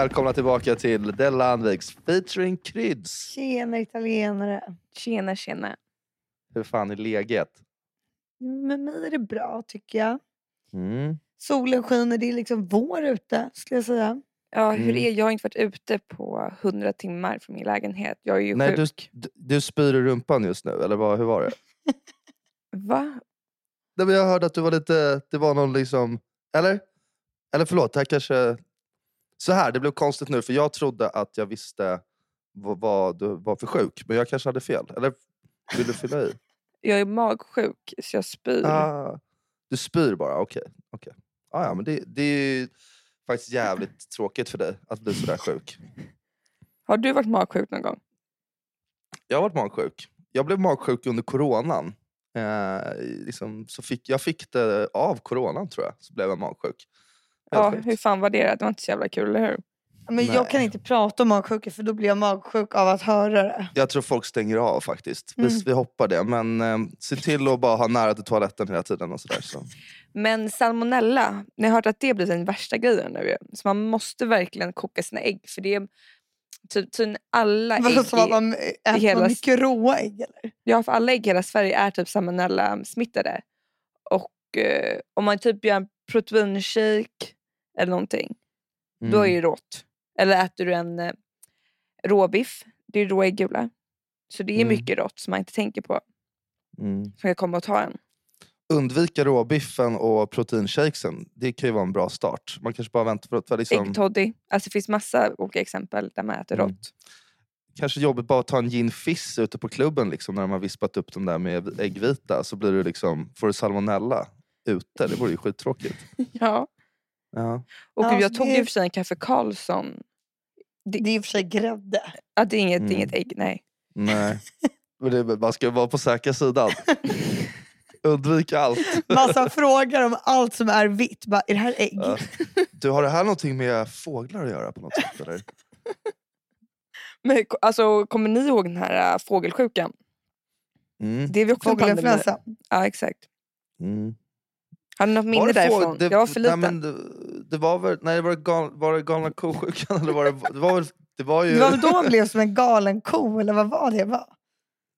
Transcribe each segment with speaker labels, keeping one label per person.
Speaker 1: Välkomna tillbaka till Della Andviks featuring Kryds.
Speaker 2: Tjena italienare.
Speaker 3: Tjena tjena.
Speaker 1: Hur fan är läget?
Speaker 2: Med mig är det bra tycker jag.
Speaker 1: Mm.
Speaker 2: Solen skiner, det är liksom vår ute skulle jag säga.
Speaker 3: Ja, hur
Speaker 1: Mm.
Speaker 3: är Jag har inte varit ute på hundra timmar från min lägenhet. Jag är ju
Speaker 1: Nej, du,
Speaker 3: sjuk.
Speaker 1: du, du spyr i rumpan just nu, eller vad, hur var det?
Speaker 3: Va?
Speaker 1: Nej, men jag hörde att du var lite, det var någon liksom, eller? Eller förlåt, det här kanske... Så här, det blev konstigt nu för jag trodde att jag visste vad, du var för sjuk. Men jag kanske hade fel. Eller vill du fylla i?
Speaker 3: Jag är magsjuk så jag spyr.
Speaker 1: Ah, du spyr bara, okej. okej. Ah, ja, men det, det är faktiskt jävligt tråkigt för dig att bli sådär sjuk.
Speaker 3: Har du varit magsjuk någon gång?
Speaker 1: Jag har varit magsjuk. Jag blev magsjuk under coronan. Eh, liksom, så fick, jag fick det av coronan tror jag, så blev jag magsjuk.
Speaker 3: Ja, hur fan var det? Det var inte så jävla kul, eller hur?
Speaker 2: Men
Speaker 1: Nej.
Speaker 2: jag kan inte prata om magsjuka för då blir jag magsjuk av att höra det.
Speaker 1: Jag tror folk stänger av faktiskt. Vi,
Speaker 2: Mm.
Speaker 1: vi hoppar det. Men eh, se till att bara ha nära till toaletten hela tiden. och sådär. Så.
Speaker 3: Men salmonella, ni har hört att det blir den värsta grejen nu. Så man måste verkligen koka sina ägg. För det är typ, typ alla ägg,
Speaker 2: Vadå, som att man äter
Speaker 3: hela-
Speaker 2: mycket råa ägg eller?
Speaker 3: ja, för alla ägg i hela Sverige är typ salmonella smittade. Och eh, om man typ gör en proteinshake eller någonting. Då är
Speaker 1: Mm.
Speaker 3: det rått. Eller äter du en eh, råbiff, det är rå äggula. Så det är
Speaker 1: Mm.
Speaker 3: mycket rått som man inte tänker på.
Speaker 1: Mm.
Speaker 3: Som kan komma och ta en.
Speaker 1: Undvika råbiffen och proteinshakesen. Det kan ju vara en bra start. Man kanske bara väntar på att... Liksom,
Speaker 3: Äggtoddy. Alltså det finns massa olika exempel där man äter
Speaker 1: Mm.
Speaker 3: rått.
Speaker 1: kanske jobbigt bara att ta en gin fizz ute på klubben liksom, när de har vispat upp dem där med äggvita. Så blir du liksom, får du salmonella ute. Det vore ju skittråkigt.
Speaker 3: Ja.
Speaker 1: Ja.
Speaker 3: Och
Speaker 2: Ja,
Speaker 3: jag tog
Speaker 2: det-
Speaker 3: i och för sig en kaffe Karlsson.
Speaker 2: Det är i och för sig grädde.
Speaker 3: Ja, det är inget, det
Speaker 1: Mm.
Speaker 3: inget ägg, nej.
Speaker 1: Nej. Men det, man ska vara på säkra sidan. Undvik allt.
Speaker 2: Massa frågor om allt som är vitt. Bara, är det här ägg?
Speaker 1: Ja. Du, har det här någonting med fåglar att göra på något sätt? Eller?
Speaker 3: Men alltså, kommer ni ihåg den här äh, fågelsjukan?
Speaker 1: Mm.
Speaker 3: Det är vi också.
Speaker 2: Fågelinfluensa.
Speaker 3: Ja, exakt.
Speaker 1: Mm.
Speaker 3: Har ni något minne
Speaker 1: det
Speaker 3: därifrån?
Speaker 1: det,
Speaker 3: jag var för liten.
Speaker 1: Nej, men det, det var väl, nej, var det, gal, var det galna ko-sjukan? Eller var det, det, var väl, det var ju...
Speaker 2: Det var väl då man blev som en galen ko eller vad var det? Va?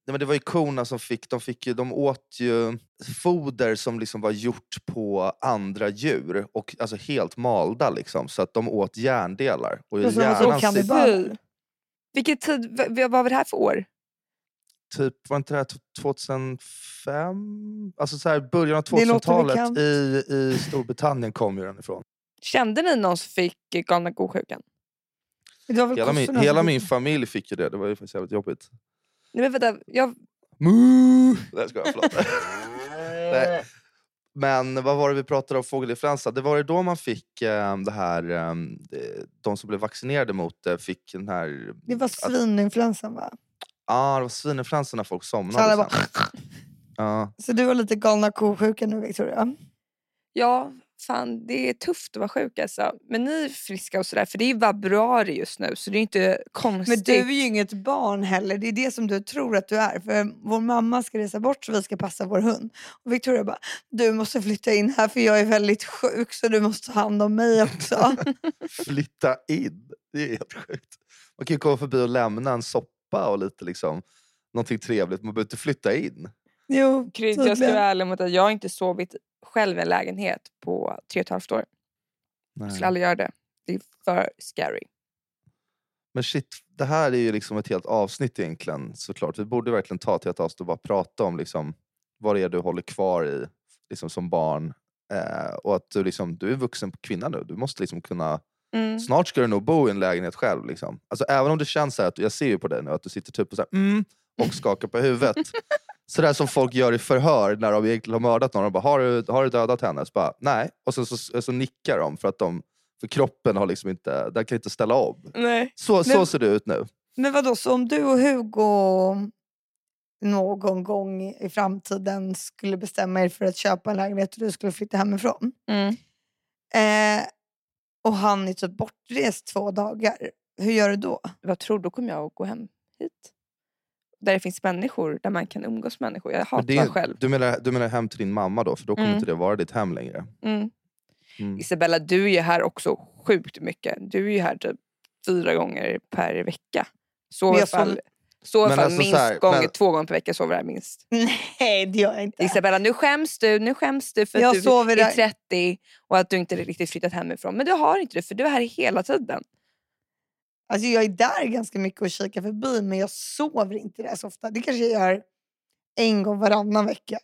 Speaker 1: Nej, men det var ju korna som fick, de, fick ju, de åt ju foder som liksom var gjort på andra djur. Och alltså helt malda liksom. Så att de åt hjärndelar. Och
Speaker 2: Och så var så
Speaker 1: hjärnan.
Speaker 3: Vilket tid, vad var det här för år?
Speaker 1: Typ, var inte det här 2005? Alltså så här, början av
Speaker 2: Det låter
Speaker 1: 2000-talet
Speaker 2: bekant.
Speaker 1: i, i Storbritannien kom ju den ifrån.
Speaker 3: Kände ni någon som fick galna ko-sjukan?
Speaker 1: Hela min, hela min familj fick ju det. Det var ju faktiskt jävligt jobbigt.
Speaker 3: Nej, men vänta, jag,
Speaker 1: Moo! Nej, ska jag förlåt. Nej. Men vad var det vi pratade om fågelinfluensa? Det var det då man fick eh, det här, eh, de som blev vaccinerade mot det fick den här...
Speaker 2: Det var svininfluensan va?
Speaker 1: Ja, det var svininfluensa när folk
Speaker 2: Så,
Speaker 1: somnade.
Speaker 2: alla
Speaker 1: sen.
Speaker 2: bara...
Speaker 1: Ja.
Speaker 2: så du var lite galna ko-sjuka nu Victoria?
Speaker 3: ja, fan det är tufft att vara sjuk alltså. Men ni är friska och sådär, för det är ju februari just nu så det är inte konstigt.
Speaker 2: Men du är ju inget barn heller. Det är det som du tror att du är. För vår mamma ska resa bort så vi ska passa vår hund. Och Victoria bara, du måste flytta in här för jag är väldigt sjuk så du måste ta hand om mig också.
Speaker 1: Flytta in. Det är helt sjukt. Man kan ju komma förbi och lämna en soppa och lite liksom, någonting trevligt. Man behöver inte flytta in.
Speaker 2: jo,
Speaker 3: Krydd, jag ska vara ärlig mot att jag har inte sovit själv i en lägenhet på tre och ett halvt år. Jag skulle aldrig göra det. Det är för scary.
Speaker 1: Men shit, det här är ju liksom ett helt avsnitt egentligen såklart. Vi borde verkligen ta till ett avsnitt och bara prata om liksom, vad det är du håller kvar i liksom, som barn. Eh, och att du, liksom, du är vuxen kvinna nu. Du måste liksom kunna...
Speaker 3: Mm.
Speaker 1: Snart ska du nog bo i en lägenhet själv. Liksom. Alltså, även om det känns så här, att, jag ser ju på dig nu att du sitter typ och, så här, mm, och skakar på huvudet. Sådär som folk gör i förhör när de egentligen har mördat någon. De bara, har du, har du dödat henne? Så bara, nej. Och så, så, så nickar de för att de, för kroppen har liksom inte, den kan inte ställa om.
Speaker 3: Nej.
Speaker 1: Så, så
Speaker 2: Men-
Speaker 1: ser det ut nu.
Speaker 2: Men vadå, så om du och Hugo någon gång i framtiden skulle bestämma er för att köpa en lägenhet och du skulle flytta hemifrån.
Speaker 3: Mm.
Speaker 2: Eh, och han är typ bortrest två dagar. Hur gör du då?
Speaker 3: Vad tror du? Då kommer jag att gå hem hit. Där det finns människor, där man kan umgås med människor. Jag
Speaker 1: Men
Speaker 3: hatar
Speaker 1: det är-
Speaker 3: själv.
Speaker 1: Du menar, du menar hem till din mamma då? För då kommer
Speaker 3: Mm.
Speaker 1: inte det vara ditt hem längre.
Speaker 3: Mm.
Speaker 1: Mm.
Speaker 3: Isabella, du är ju här också sjukt mycket. Du är ju här typ fyra gånger per vecka. Så
Speaker 2: jag
Speaker 3: fall,
Speaker 2: sover-
Speaker 1: Men
Speaker 3: fall
Speaker 1: alltså
Speaker 3: minst
Speaker 1: här,
Speaker 3: gånger,
Speaker 1: men-
Speaker 3: två gånger per vecka sover jag minst.
Speaker 2: Nej, det gör jag inte.
Speaker 3: Isabella, nu skäms du. Nu skäms du för
Speaker 2: Jag
Speaker 3: att du
Speaker 2: sover
Speaker 3: är
Speaker 2: där.
Speaker 3: 30 och att du inte riktigt flyttat hemifrån. Men du har inte det för du är här hela tiden.
Speaker 2: Alltså jag är där ganska mycket och kikar förbi men jag sover inte där så ofta. Det kanske jag gör en gång varannan vecka.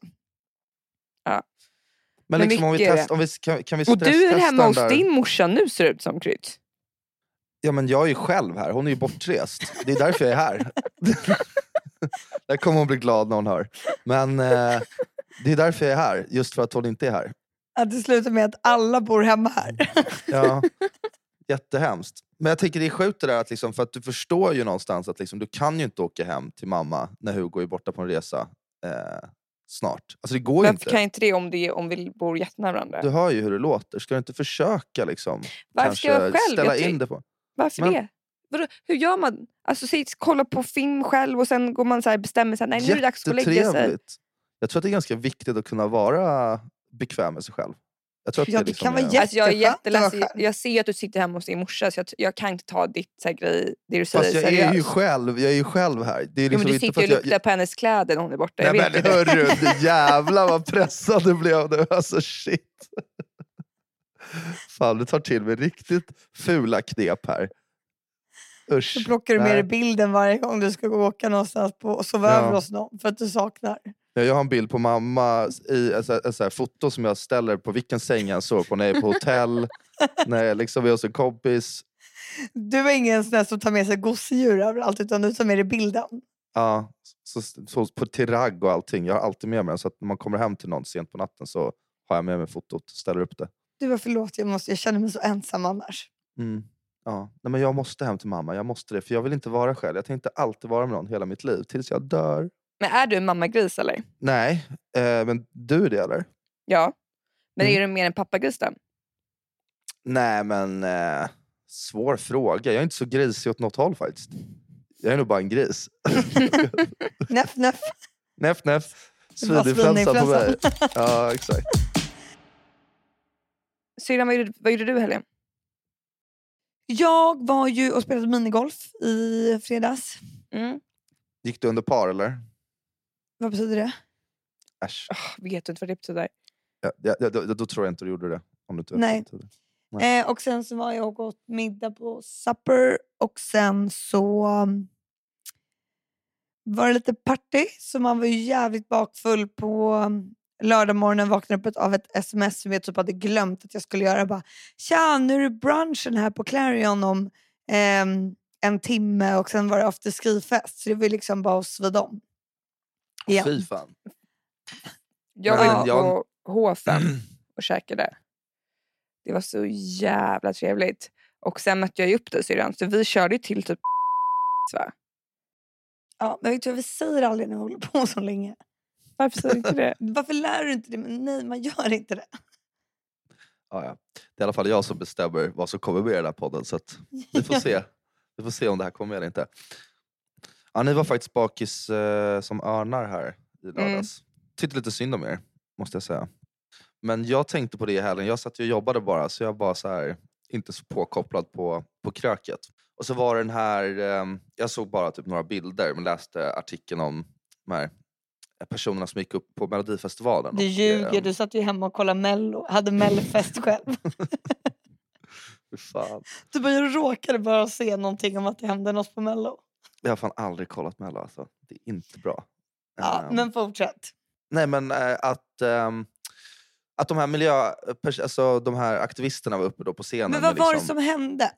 Speaker 1: Men
Speaker 3: Men
Speaker 1: liksom, om vi test, om vi, kan, kan vi
Speaker 3: Och du är hemma hos din morsa nu ser det ut som Krydd.
Speaker 1: Ja men jag är ju själv här, hon är ju bortrest. Det är därför jag är här. Där kommer hon bli glad när hon hör. Men eh, det är därför jag är här, just för att hon inte är här.
Speaker 2: Att det slutar med att alla bor hemma här.
Speaker 1: Ja, jättehemskt. Men jag tycker det är sjukt det där att liksom, för att du förstår ju någonstans att liksom, du kan ju inte åka hem till mamma när Hugo är borta på en resa eh, snart. Alltså det går
Speaker 3: Varför
Speaker 1: inte.
Speaker 3: kan inte det om, det, om vi bor jättenära varandra?
Speaker 1: Du hör ju hur det låter. Ska du inte försöka liksom,
Speaker 3: Varför ska jag vara själv?
Speaker 1: ställa
Speaker 3: Jag
Speaker 1: in det på?
Speaker 3: Varför
Speaker 1: Men-
Speaker 3: det? Vadå, hur gör man? Alltså sitt, kolla på film själv och sen går man så här, bestämmer sig. Nej, nu är det dags att gå och lägga sig.
Speaker 1: Jag tror att det är ganska viktigt att kunna vara bekväm med sig själv. Jag tror att
Speaker 2: Ja,
Speaker 1: det,
Speaker 2: det
Speaker 1: liksom
Speaker 2: kan vara
Speaker 3: Alltså jag är
Speaker 2: vara
Speaker 3: jätteledsen. Jag ser att du sitter hemma hos din morsa så jag, jag kan inte ta ditt så här, grej, det du
Speaker 1: Fast
Speaker 3: säger
Speaker 1: jag är ju
Speaker 3: seriöst.
Speaker 1: själv, jag är ju själv här. Det är liksom
Speaker 3: men du
Speaker 1: inte
Speaker 3: sitter och
Speaker 1: jag,
Speaker 3: luktar på hennes kläder när hon är borta. Jag
Speaker 1: Nej
Speaker 3: vet
Speaker 1: men hörru, jävlar vad pressad du blev nu. Alltså shit. Fan du tar till med riktigt fula knep här. Usch.
Speaker 2: Så plockar du med dig bilden varje gång du ska gå och åka någonstans på, och sova
Speaker 1: Ja.
Speaker 2: över hos någon för att du saknar.
Speaker 1: Ja, Jag har en bild på mamma i ett, foto som jag ställer på vilken säng jag sover på när jag är på hotell, när jag liksom är hos en kompis.
Speaker 2: Du är ingen sån som tar med sig gosedjur överallt utan du tar med dig bilden.
Speaker 1: Ja, så, så på till ragg och allting. Jag har alltid med mig den så att när man kommer hem till någon sent på natten så har jag med mig fotot, ställer upp det.
Speaker 2: Du var förlåt, jag, måste, jag känner mig så ensam annars.
Speaker 1: Mm. Ja. Nej, men jag måste hem till mamma, jag måste det. För jag vill inte vara själv. Jag tänkte alltid vara med någon hela mitt liv, tills jag dör.
Speaker 3: Men är du en mammagris eller?
Speaker 1: Nej, eh, men du är det eller?
Speaker 3: Ja. Men
Speaker 1: Mm.
Speaker 3: är du mer en pappagris då?
Speaker 1: Nej men, eh, svår fråga. Jag är inte så grisig åt något håll faktiskt. Jag är nog bara en gris.
Speaker 2: Näff, näff.
Speaker 1: Näff näff.
Speaker 2: Det var
Speaker 1: Svininfluensa på mig.
Speaker 2: svininfluensan.
Speaker 1: Ja exakt.
Speaker 3: Syrran, vad gjorde, vad gjorde du i helgen?
Speaker 2: Jag var ju och spelade minigolf i fredags.
Speaker 3: Mm.
Speaker 1: Gick du under par eller?
Speaker 2: Vad betyder det?
Speaker 1: Äsch.
Speaker 3: Oh, vet du inte vad det betyder?
Speaker 1: Ja, ja, ja, då, då tror jag inte du gjorde det. Om du inte
Speaker 2: Nej.
Speaker 1: det. Nej.
Speaker 2: Eh, och sen så var jag och åt middag på Supper och sen så um, var det lite party så man var ju jävligt bakfull på um, lördag morgonen vaknade upp av ett sms som jag typ hade glömt att jag skulle göra. Bara, Tja, nu är det brunchen här på Clarion om ehm, en timme och sen var det afterski-fest så det var liksom bara att svida om. Igen.
Speaker 1: Fy fan.
Speaker 3: Jag var
Speaker 1: jag-
Speaker 3: på H5 och käkade. Det var så jävla trevligt. Och sen mötte jag upp dig syrran, så vi körde ju till typ va?
Speaker 2: Ja, men vet du vi säger aldrig när vi håller på så länge?
Speaker 3: Varför säger du inte det?
Speaker 2: Varför lär du inte det? Men nej, man gör inte det.
Speaker 1: Ja, ja. Det är i alla fall jag som bestämmer vad som kommer med i den här podden. Så att vi får se. Vi får se om det här kommer med eller inte. Ja, ni var faktiskt bakis eh, som örnar här i lördags. Tyckte lite synd om er, måste jag säga. Men jag tänkte på det i helgen. Jag satt och jobbade bara, så jag var så här, inte så påkopplad på, på kröket. Och så var den här, eh, jag såg bara typ några bilder, men läste artikeln om de här personerna som gick upp på Melodifestivalen.
Speaker 2: Du
Speaker 1: och,
Speaker 2: ljuger,
Speaker 1: eh,
Speaker 2: du satt ju hemma och kollade mello, hade mellofest själv.
Speaker 1: fan.
Speaker 2: Du bara, jag råkade bara se någonting om att det hände något på mello.
Speaker 1: Jag har fan aldrig kollat Mello alltså. Det är inte bra.
Speaker 2: Ja,
Speaker 1: Ehm,
Speaker 2: men fortsätt.
Speaker 1: Nej men äh, att, ehm, att de här miljö... Alltså de här aktivisterna var uppe då på scenen.
Speaker 2: Men vad var det
Speaker 1: liksom,
Speaker 2: som hände?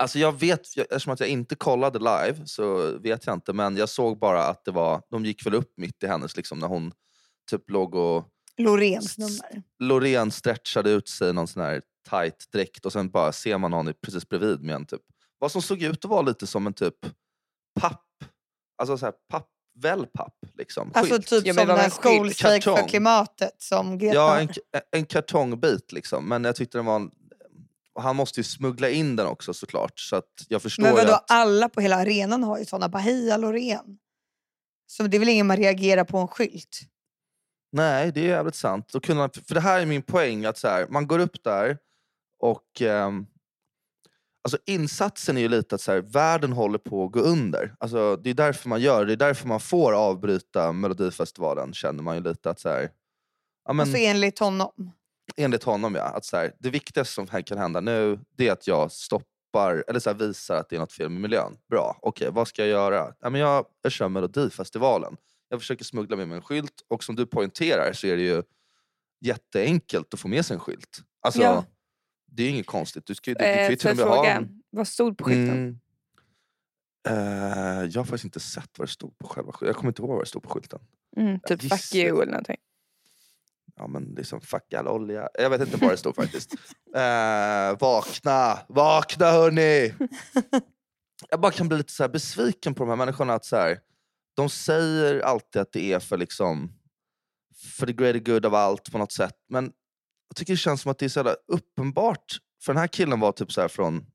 Speaker 1: Alltså jag vet, jag- eftersom att jag inte kollade live så vet jag inte. Men jag såg bara att det var, de gick väl upp mitt i hennes liksom när hon typ låg och
Speaker 2: Loreens nummer.
Speaker 1: Loreen stretchade ut sig i någon sån här tight dräkt och sen bara ser man i- precis bredvid med en typ, vad som såg ut att vara lite som en typ papp, alltså så här papp, wellpapp liksom.
Speaker 2: Alltså
Speaker 1: Skylt.
Speaker 2: typ
Speaker 3: Ja, men
Speaker 2: som
Speaker 3: en
Speaker 2: skolstrejk för klimatet som Greta
Speaker 1: Ja, en, en kartongbit liksom. Men jag tyckte den var... och Han måste ju smuggla in den också såklart. Så att jag förstår
Speaker 2: Men vadå,
Speaker 1: att...
Speaker 2: alla på hela arenan har ju såna. Bara heja Loreen. Så det är väl ingen man reagerar på en skylt?
Speaker 1: Nej, det är jävligt sant. Då kunde man, för det här är min poäng. att så här, Man går upp där och ehm, Alltså insatsen är ju lite att så här, världen håller på att gå under. Alltså, det är därför man gör det. Är därför man får avbryta Melodifestivalen känner man ju lite att så här, ja, men,
Speaker 2: Alltså enligt honom.
Speaker 1: Enligt honom ja. Att så här, det viktigaste som kan hända nu det är att jag stoppar, eller så här, visar att det är något fel med miljön. Bra, okej vad ska jag göra? Ja, men jag, jag kör Melodifestivalen. Jag försöker smuggla med mig en skylt och som du poängterar så är det ju jätteenkelt att få med sig en skylt. Alltså,
Speaker 3: Ja.
Speaker 1: Det är inget konstigt. Du, ska, ju- du, du kan
Speaker 3: Eh,
Speaker 1: ju till och med ha
Speaker 3: fråga,
Speaker 1: en...
Speaker 3: vad stod på skylten?
Speaker 1: Mm. Eh, jag har faktiskt inte sett vad det stod på själva skylten. Jag kommer inte ihåg vad det stod på skylten.
Speaker 3: Mm, typ fuck you eller någonting.
Speaker 1: Ja men liksom fuck all olja. Jag vet inte vad det stod faktiskt. Eh, vakna, vakna hörni! Jag bara kan bli lite så här besviken på de här människorna. Att så här, de säger alltid att det är för liksom för the greater good av allt på något sätt. Men jag tycker det känns som att det är så jävla uppenbart. För den här killen var typ så här från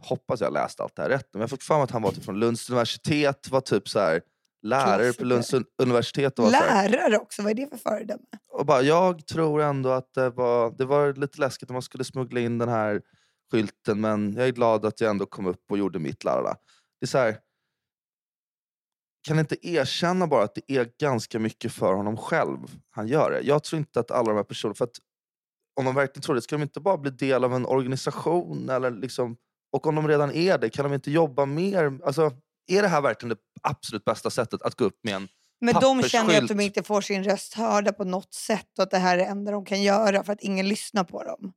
Speaker 1: hoppas jag läst allt det här rätt. Men jag har fått mig att han var typ från Lunds universitet, var typ så här lärare på Lunds un- universitet. Och var
Speaker 2: Lärare också, vad är det för föredöme?
Speaker 1: och bara, jag tror ändå att det var, det var lite läskigt när man skulle smuggla in den här skylten men jag är glad att jag ändå kom upp och gjorde mitt. Lalala. Det är så här, kan inte erkänna bara att det är ganska mycket för honom själv han gör det. Jag tror inte att alla de här personerna, för att om de verkligen tror det, ska de inte bara bli del av en organisation? Eller liksom, och om de redan är det, kan de inte jobba mer? Alltså, är det här verkligen det absolut bästa sättet att gå upp med en
Speaker 2: Men de känner att de inte får sin röst hörda på något sätt och att det här är det enda de kan göra för att ingen lyssnar på dem.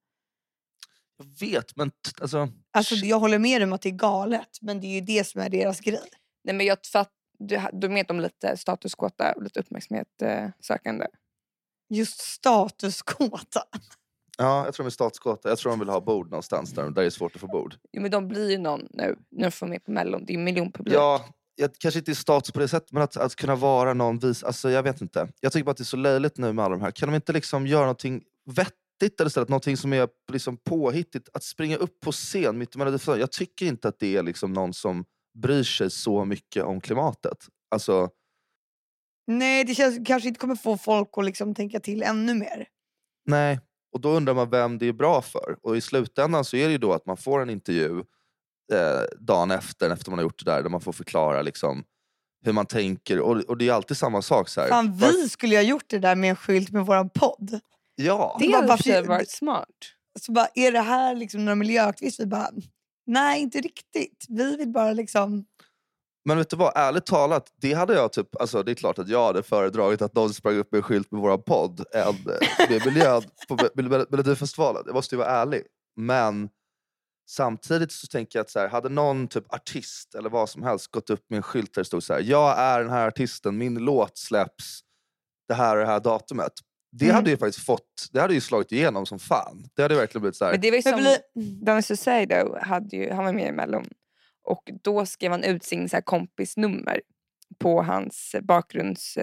Speaker 1: Jag vet, men alltså...
Speaker 2: Alltså, jag håller med om att det är galet, men det är ju det som är deras grej.
Speaker 3: Nej, men jag fatt, du, du vet om lite statuskåta och lite uppmärksamhet eh, sökande.
Speaker 2: Just statuskåta.
Speaker 1: Ja, jag tror de är statsgåta. Jag tror de vill ha bord någonstans där, där det är svårt att få bord.
Speaker 3: Jo, men de blir ju någon nu när de får med på Mellon. Det är ju miljonpublik.
Speaker 1: Ja, jag, kanske inte status på det sättet, men att, att kunna vara någon vis... Alltså, jag vet inte. Jag tycker bara att det är så löjligt nu med alla de här. Kan de inte liksom göra någonting vettigt eller istället? Någonting som är liksom påhittigt? Att springa upp på scen mitt i Melodifestivalen. Jag tycker inte att det är liksom någon som bryr sig så mycket om klimatet. Alltså,
Speaker 2: Nej, det känns, kanske inte kommer få folk att liksom tänka till ännu mer.
Speaker 1: Nej, och då undrar man vem det är bra för. Och i slutändan så är det ju då att man får en intervju eh, dagen efter, efter man har gjort det där, där man får förklara liksom, hur man tänker. Och, och det är alltid samma sak. Så här.
Speaker 2: Fan,
Speaker 1: Var-
Speaker 2: vi skulle ju ha gjort det där med en skylt med våran podd.
Speaker 1: Ja,
Speaker 3: Det hade
Speaker 2: varför-
Speaker 3: varit smart.
Speaker 2: Så bara, är det här liksom några miljöaktivister? Vi bara, nej inte riktigt. Vi vill bara liksom...
Speaker 1: men vet du vad? Ärligt talat, det hade jag typ... Alltså, det är klart att jag hade föredragit att någon sprang upp med en skylt med vår podd än eh, med miljön på Mel- Mel- Melodifestivalen. Jag måste ju vara ärlig. Men samtidigt så tänker jag att så här, hade någon typ artist eller vad som helst gått upp med en skylt där det stod så här, jag är den här artisten, min låt släpps det här och det här datumet. Det
Speaker 2: Mm.
Speaker 1: hade ju faktiskt fått, det hade ju slagit igenom som fan. Det hade verkligen blivit så här.
Speaker 3: Men det var ju som
Speaker 2: blir-
Speaker 3: Danny Saucedo han var med i Mellon. Och då skrev han ut sin så här, kompisnummer på hans bakgrunds,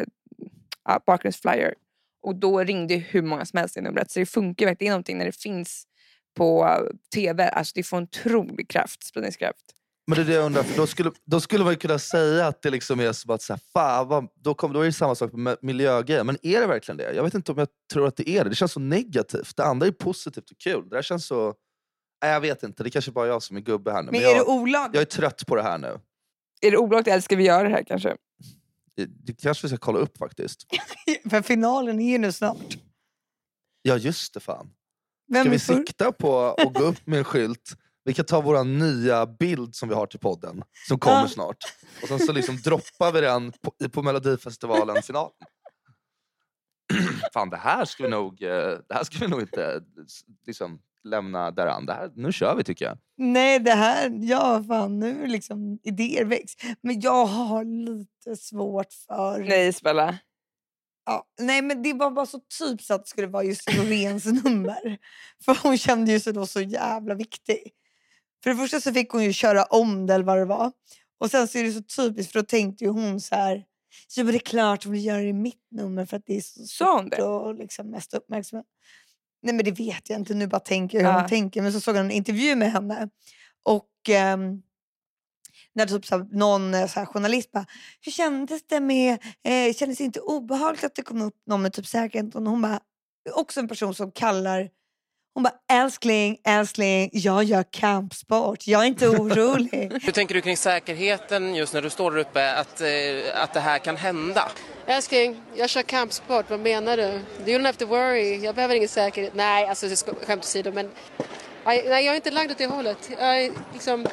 Speaker 3: ja, bakgrundsflyer. Och då ringde hur många som helst i numret. Så det funkar verkligen. Det är någonting när det finns på tv. Alltså det får en otrolig kraft, spridningskraft.
Speaker 1: Men det är det jag undrar, för då skulle, då skulle man ju kunna säga att det liksom är som att, så här, fan, vad, då, kom, då är det samma sak med miljögrejer. Men är det verkligen det? Jag vet inte om jag tror att det är det. Det känns så negativt. Det andra är positivt och kul. Det här känns så... Nej, jag vet inte, det är kanske bara jag som är gubbe här nu.
Speaker 2: Men
Speaker 1: Men
Speaker 2: är det
Speaker 1: jag,
Speaker 2: olagligt?
Speaker 1: jag är trött på det här nu.
Speaker 3: Är det olagligt eller ska vi göra det här kanske?
Speaker 1: Det, det kanske vi ska kolla upp faktiskt.
Speaker 2: För finalen är ju nu snart.
Speaker 1: Ja just det fan.
Speaker 2: Vem
Speaker 1: Ska vi
Speaker 2: för...
Speaker 1: sikta på att gå upp med en skylt? Vi kan ta vår nya bild som vi har till podden, som kommer
Speaker 2: Ja.
Speaker 1: snart. Och sen så liksom droppar vi den på, på Melodifestivalen finalen. Fan det här ska vi nog, eh, det här ska vi nog inte liksom, lämna därhän. Det här, nu kör vi tycker jag.
Speaker 2: Nej, det här... Ja, fan, nu är liksom idéer väcks. Men jag har lite svårt för...
Speaker 3: Nej Isabella.
Speaker 2: Ja, nej, men det var bara så typiskt att det skulle vara just Loreens nummer. För hon kände ju sig då så jävla viktig. För det första så fick hon ju köra om det eller vad det var. Och sen så är det så typiskt för då tänkte ju hon så här. Ja men det är klart hon vill göra det i mitt nummer för att det är så stort och liksom mest uppmärksamhet. Nej men det vet jag inte, nu bara tänker jag hur
Speaker 3: Ja.
Speaker 2: hon tänker. Men så såg jag en intervju med henne. Och ehm, när typ så här, någon eh, så här, journalist bara, hur kändes det med, eh, kändes det inte obehagligt att det kom upp någon med typ säkerhet? Och hon bara, också en person som kallar, Hon bara, älskling, älskling, jag gör kampsport. Jag är inte orolig.
Speaker 4: Hur tänker du kring säkerheten just när du står där uppe, att, eh, att det här kan hända?
Speaker 5: Älskling, jag kör kampsport. Vad menar du? You don't have to worry. Jag behöver ingen säkerhet. Nej, alltså skämt åsido, men nej, nej, jag är inte lagd åt det hållet. Jag är liksom,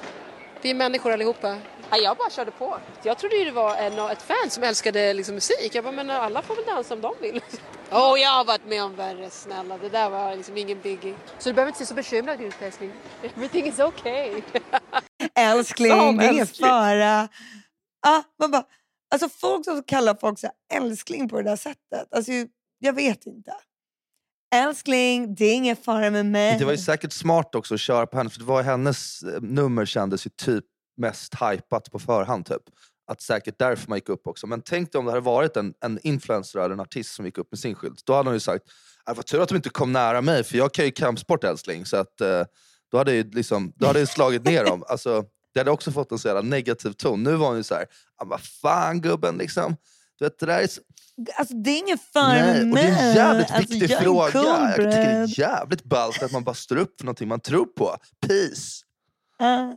Speaker 5: vi är människor allihopa. Nej, jag bara körde på. Jag trodde ju det var en, ett fan som älskade liksom, musik. Jag bara, men alla får väl dansa om de vill. Åh, jag har varit med om värre, snälla. Det där var liksom ingen biggie. Så du behöver inte se så bekymrad ut, älskling. Everything is okay.
Speaker 2: älskling,
Speaker 3: Som
Speaker 2: det är ingen
Speaker 3: älskling.
Speaker 2: fara. Ah, man bara, alltså folk som kallar folk så här, älskling på det där sättet. Alltså, jag vet inte. Älskling, det är ingen fara med mig.
Speaker 1: Det var ju säkert smart också att köra på henne, för det var hennes eh, nummer kändes ju typ mest hypat på förhand. Typ. Att säkert därför man gick upp också. Men tänk dig om det hade varit en, en influencer eller en artist som gick upp med sin skylt. Då hade hon ju sagt, äh, vad tur att de inte kom nära mig för jag kan ju kampsport älskling. Så att, eh, då hade ju liksom, då hade jag slagit ner dem. Alltså, det hade också fått en så jävla negativ ton. Nu var hon ju så här, ah, vad fan gubben liksom. Du vet, det där är så,
Speaker 2: Alltså, det är ingen fara
Speaker 1: Nej, och det är en jävligt
Speaker 2: alltså,
Speaker 1: viktig
Speaker 2: jag är
Speaker 1: fråga.
Speaker 2: cool,
Speaker 1: jag tycker det är jävligt ballt att man bara står upp för någonting man tror på. Peace!
Speaker 2: Ah,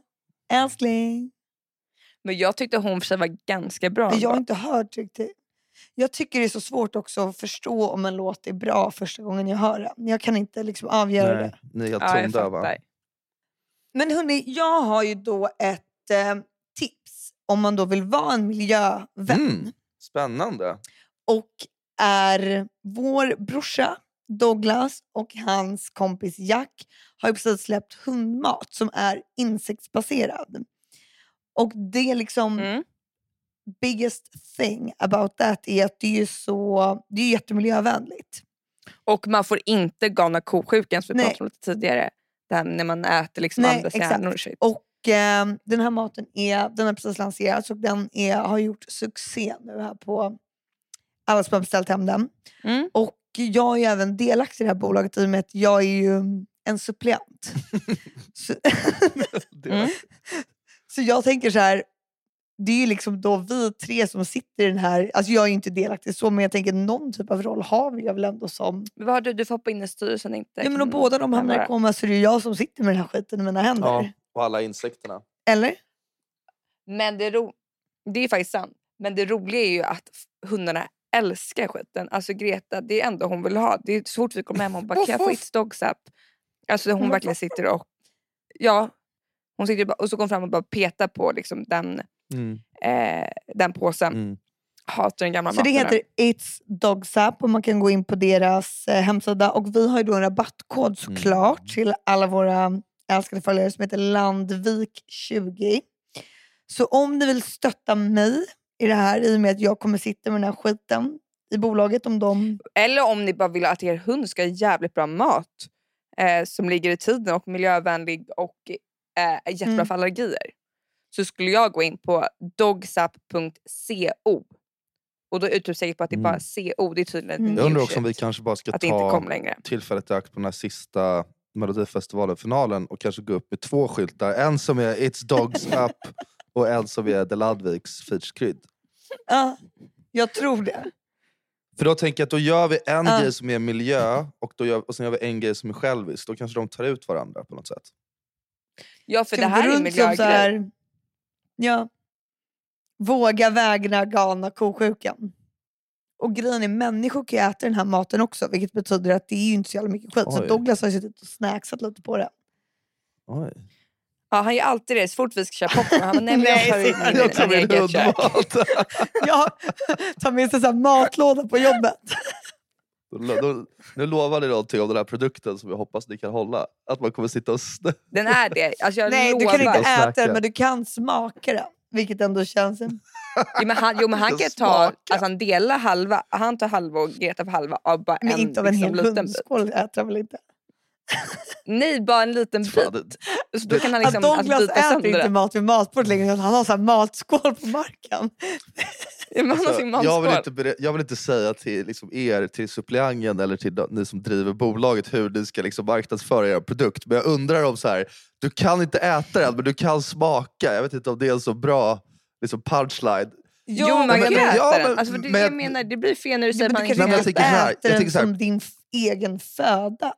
Speaker 2: älskling.
Speaker 3: Men jag tyckte hon för sig var ganska bra.
Speaker 2: Jag har inte hört riktigt. Jag tycker det är så svårt också att förstå om en låt är bra första gången jag hör den. Jag kan inte liksom avgöra det.
Speaker 1: ni är helt
Speaker 3: ja, jag
Speaker 1: tondöva.
Speaker 3: fattar.
Speaker 2: Men hörni, jag har ju då ett eh, tips om man då vill vara en miljövän.
Speaker 1: Mm. Spännande.
Speaker 2: Och är vår brorsa Douglas och hans kompis Jack har ju precis släppt hundmat som är insektsbaserad. Och det är liksom
Speaker 3: Mm.
Speaker 2: biggest thing about that är att det är så det är jättemiljövänligt.
Speaker 3: Och man får inte galna ko-sjukan som vi
Speaker 2: Nej.
Speaker 3: pratade om lite tidigare. Det här när man äter liksom
Speaker 2: Nej,
Speaker 3: andra
Speaker 2: exakt.
Speaker 3: hjärnor och shit.
Speaker 2: Och eh, den här maten är, den har precis lanserats och den är, har gjort succé nu här på alla som har beställt hem den.
Speaker 3: Mm.
Speaker 2: Och jag är ju även delaktig i det här bolaget i och med att jag är ju en suppleant. så,
Speaker 3: Mm.
Speaker 2: så jag tänker så här, det är ju liksom då vi tre som sitter i den här, alltså jag är ju inte delaktig så men jag tänker någon typ av roll har vi väl ändå som,
Speaker 3: Men vad har du? Du får hoppa in i styrelsen inte.
Speaker 2: ja men om båda de hamnar i koma så är det ju jag som sitter med den här skiten i mina händer.
Speaker 1: Ja, och alla insekterna.
Speaker 2: Eller?
Speaker 3: Men det, ro... det är faktiskt sant. Men det roliga är ju att hundarna älskar skiten. Alltså Greta, det är ändå hon vill ha. Det är så fort vi kommer hem hon bara, kan jag få It's Dogs Up? Alltså hon verkligen sitter och... Ja. Hon sitter bara, och så går hon fram och bara petar på liksom, den,
Speaker 1: Mm.
Speaker 3: eh, den påsen.
Speaker 1: Mm.
Speaker 3: Hatar den gamla
Speaker 2: Så det
Speaker 3: maten.
Speaker 2: heter It's Dogs Up och man kan gå in på deras eh, hemsida och vi har ju då en rabattkod såklart till alla våra älskade följare som heter Landvik20. Så om ni vill stötta mig i det här i och med att jag kommer sitta med den här skiten i bolaget om de...
Speaker 3: Eller om ni bara vill att er hund ska ha jävligt bra mat eh, som ligger i tiden och miljövänlig och eh, jättebra
Speaker 2: Mm.
Speaker 3: för allergier. Så skulle jag gå in på dogsap.co och då är säker på att det är bara CO. Det är tydligen
Speaker 2: Mm.
Speaker 3: mm.
Speaker 1: Jag undrar också om vi kanske bara ska ta tillfället i akt på den här sista Melodifestivalen-finalen och kanske gå upp med två skyltar. En som är It's Dogs Up och en som är The Ludvigs featurekrydd.
Speaker 2: Ja, jag tror det.
Speaker 1: För då tänker jag att då gör vi en
Speaker 2: Ja.
Speaker 1: grej som är miljö och, då gör, och sen gör vi en grej som är självisk. Då kanske de tar ut varandra på något sätt.
Speaker 3: Ja för
Speaker 2: Ska
Speaker 3: det här är en miljögrej.
Speaker 2: Ja. Våga vägna galna kosjukan. Och grejen är, människor kan ju äta den här maten också, vilket betyder att det är ju inte så jävla mycket skit. Så
Speaker 1: Oj.
Speaker 2: Douglas har ju suttit och snacksat lite på det.
Speaker 1: Oj.
Speaker 3: Ja, han gör alltid det så fort vi ska köra popcorn. Han bara, nej, men jag tar ut min,
Speaker 1: Jag tar min hundmat.
Speaker 2: Jag tar med sig så här matlåda på jobbet.
Speaker 1: Då- då- Nu lovar ni någonting om den här produkten som jag hoppas ni kan hålla. Att man kommer sitta och snö.
Speaker 3: Den är det. Alltså, jag
Speaker 2: Nej, du
Speaker 3: lovar.
Speaker 2: kan inte äta den, men du kan smaka den. Vilket ändå känns... En...
Speaker 3: Jo, men han, jo, men han kan ta, alltså, han delar halva, han tar halva och Greta får halva av bara
Speaker 2: Men
Speaker 3: en,
Speaker 2: inte av en
Speaker 3: liksom,
Speaker 2: hel hundskål äter han väl inte?
Speaker 3: Nej, bara en liten bit. Så då kan han
Speaker 2: Att
Speaker 3: liksom alltså,
Speaker 2: Douglas
Speaker 3: bita
Speaker 2: äter
Speaker 3: sönder
Speaker 2: inte mat vid matbordet längre, utan han har så här matskål på marken.
Speaker 1: Alltså, jag, vill inte, jag vill inte säga till liksom er, till suppleanten eller till ni som driver bolaget hur ni ska liksom marknadsföra er produkt. Men jag undrar om så här, du kan inte äta den men du kan smaka. Jag vet inte om det är en så bra liksom punchline.
Speaker 3: Jo, man
Speaker 1: men-
Speaker 3: äta
Speaker 1: ja, men-
Speaker 3: Alltså, för det,
Speaker 1: men-
Speaker 3: jag menar, det blir fel när du säger
Speaker 2: men
Speaker 3: att
Speaker 2: du
Speaker 3: man
Speaker 1: men
Speaker 3: inte
Speaker 2: äter
Speaker 1: jag
Speaker 2: den som din egen föda.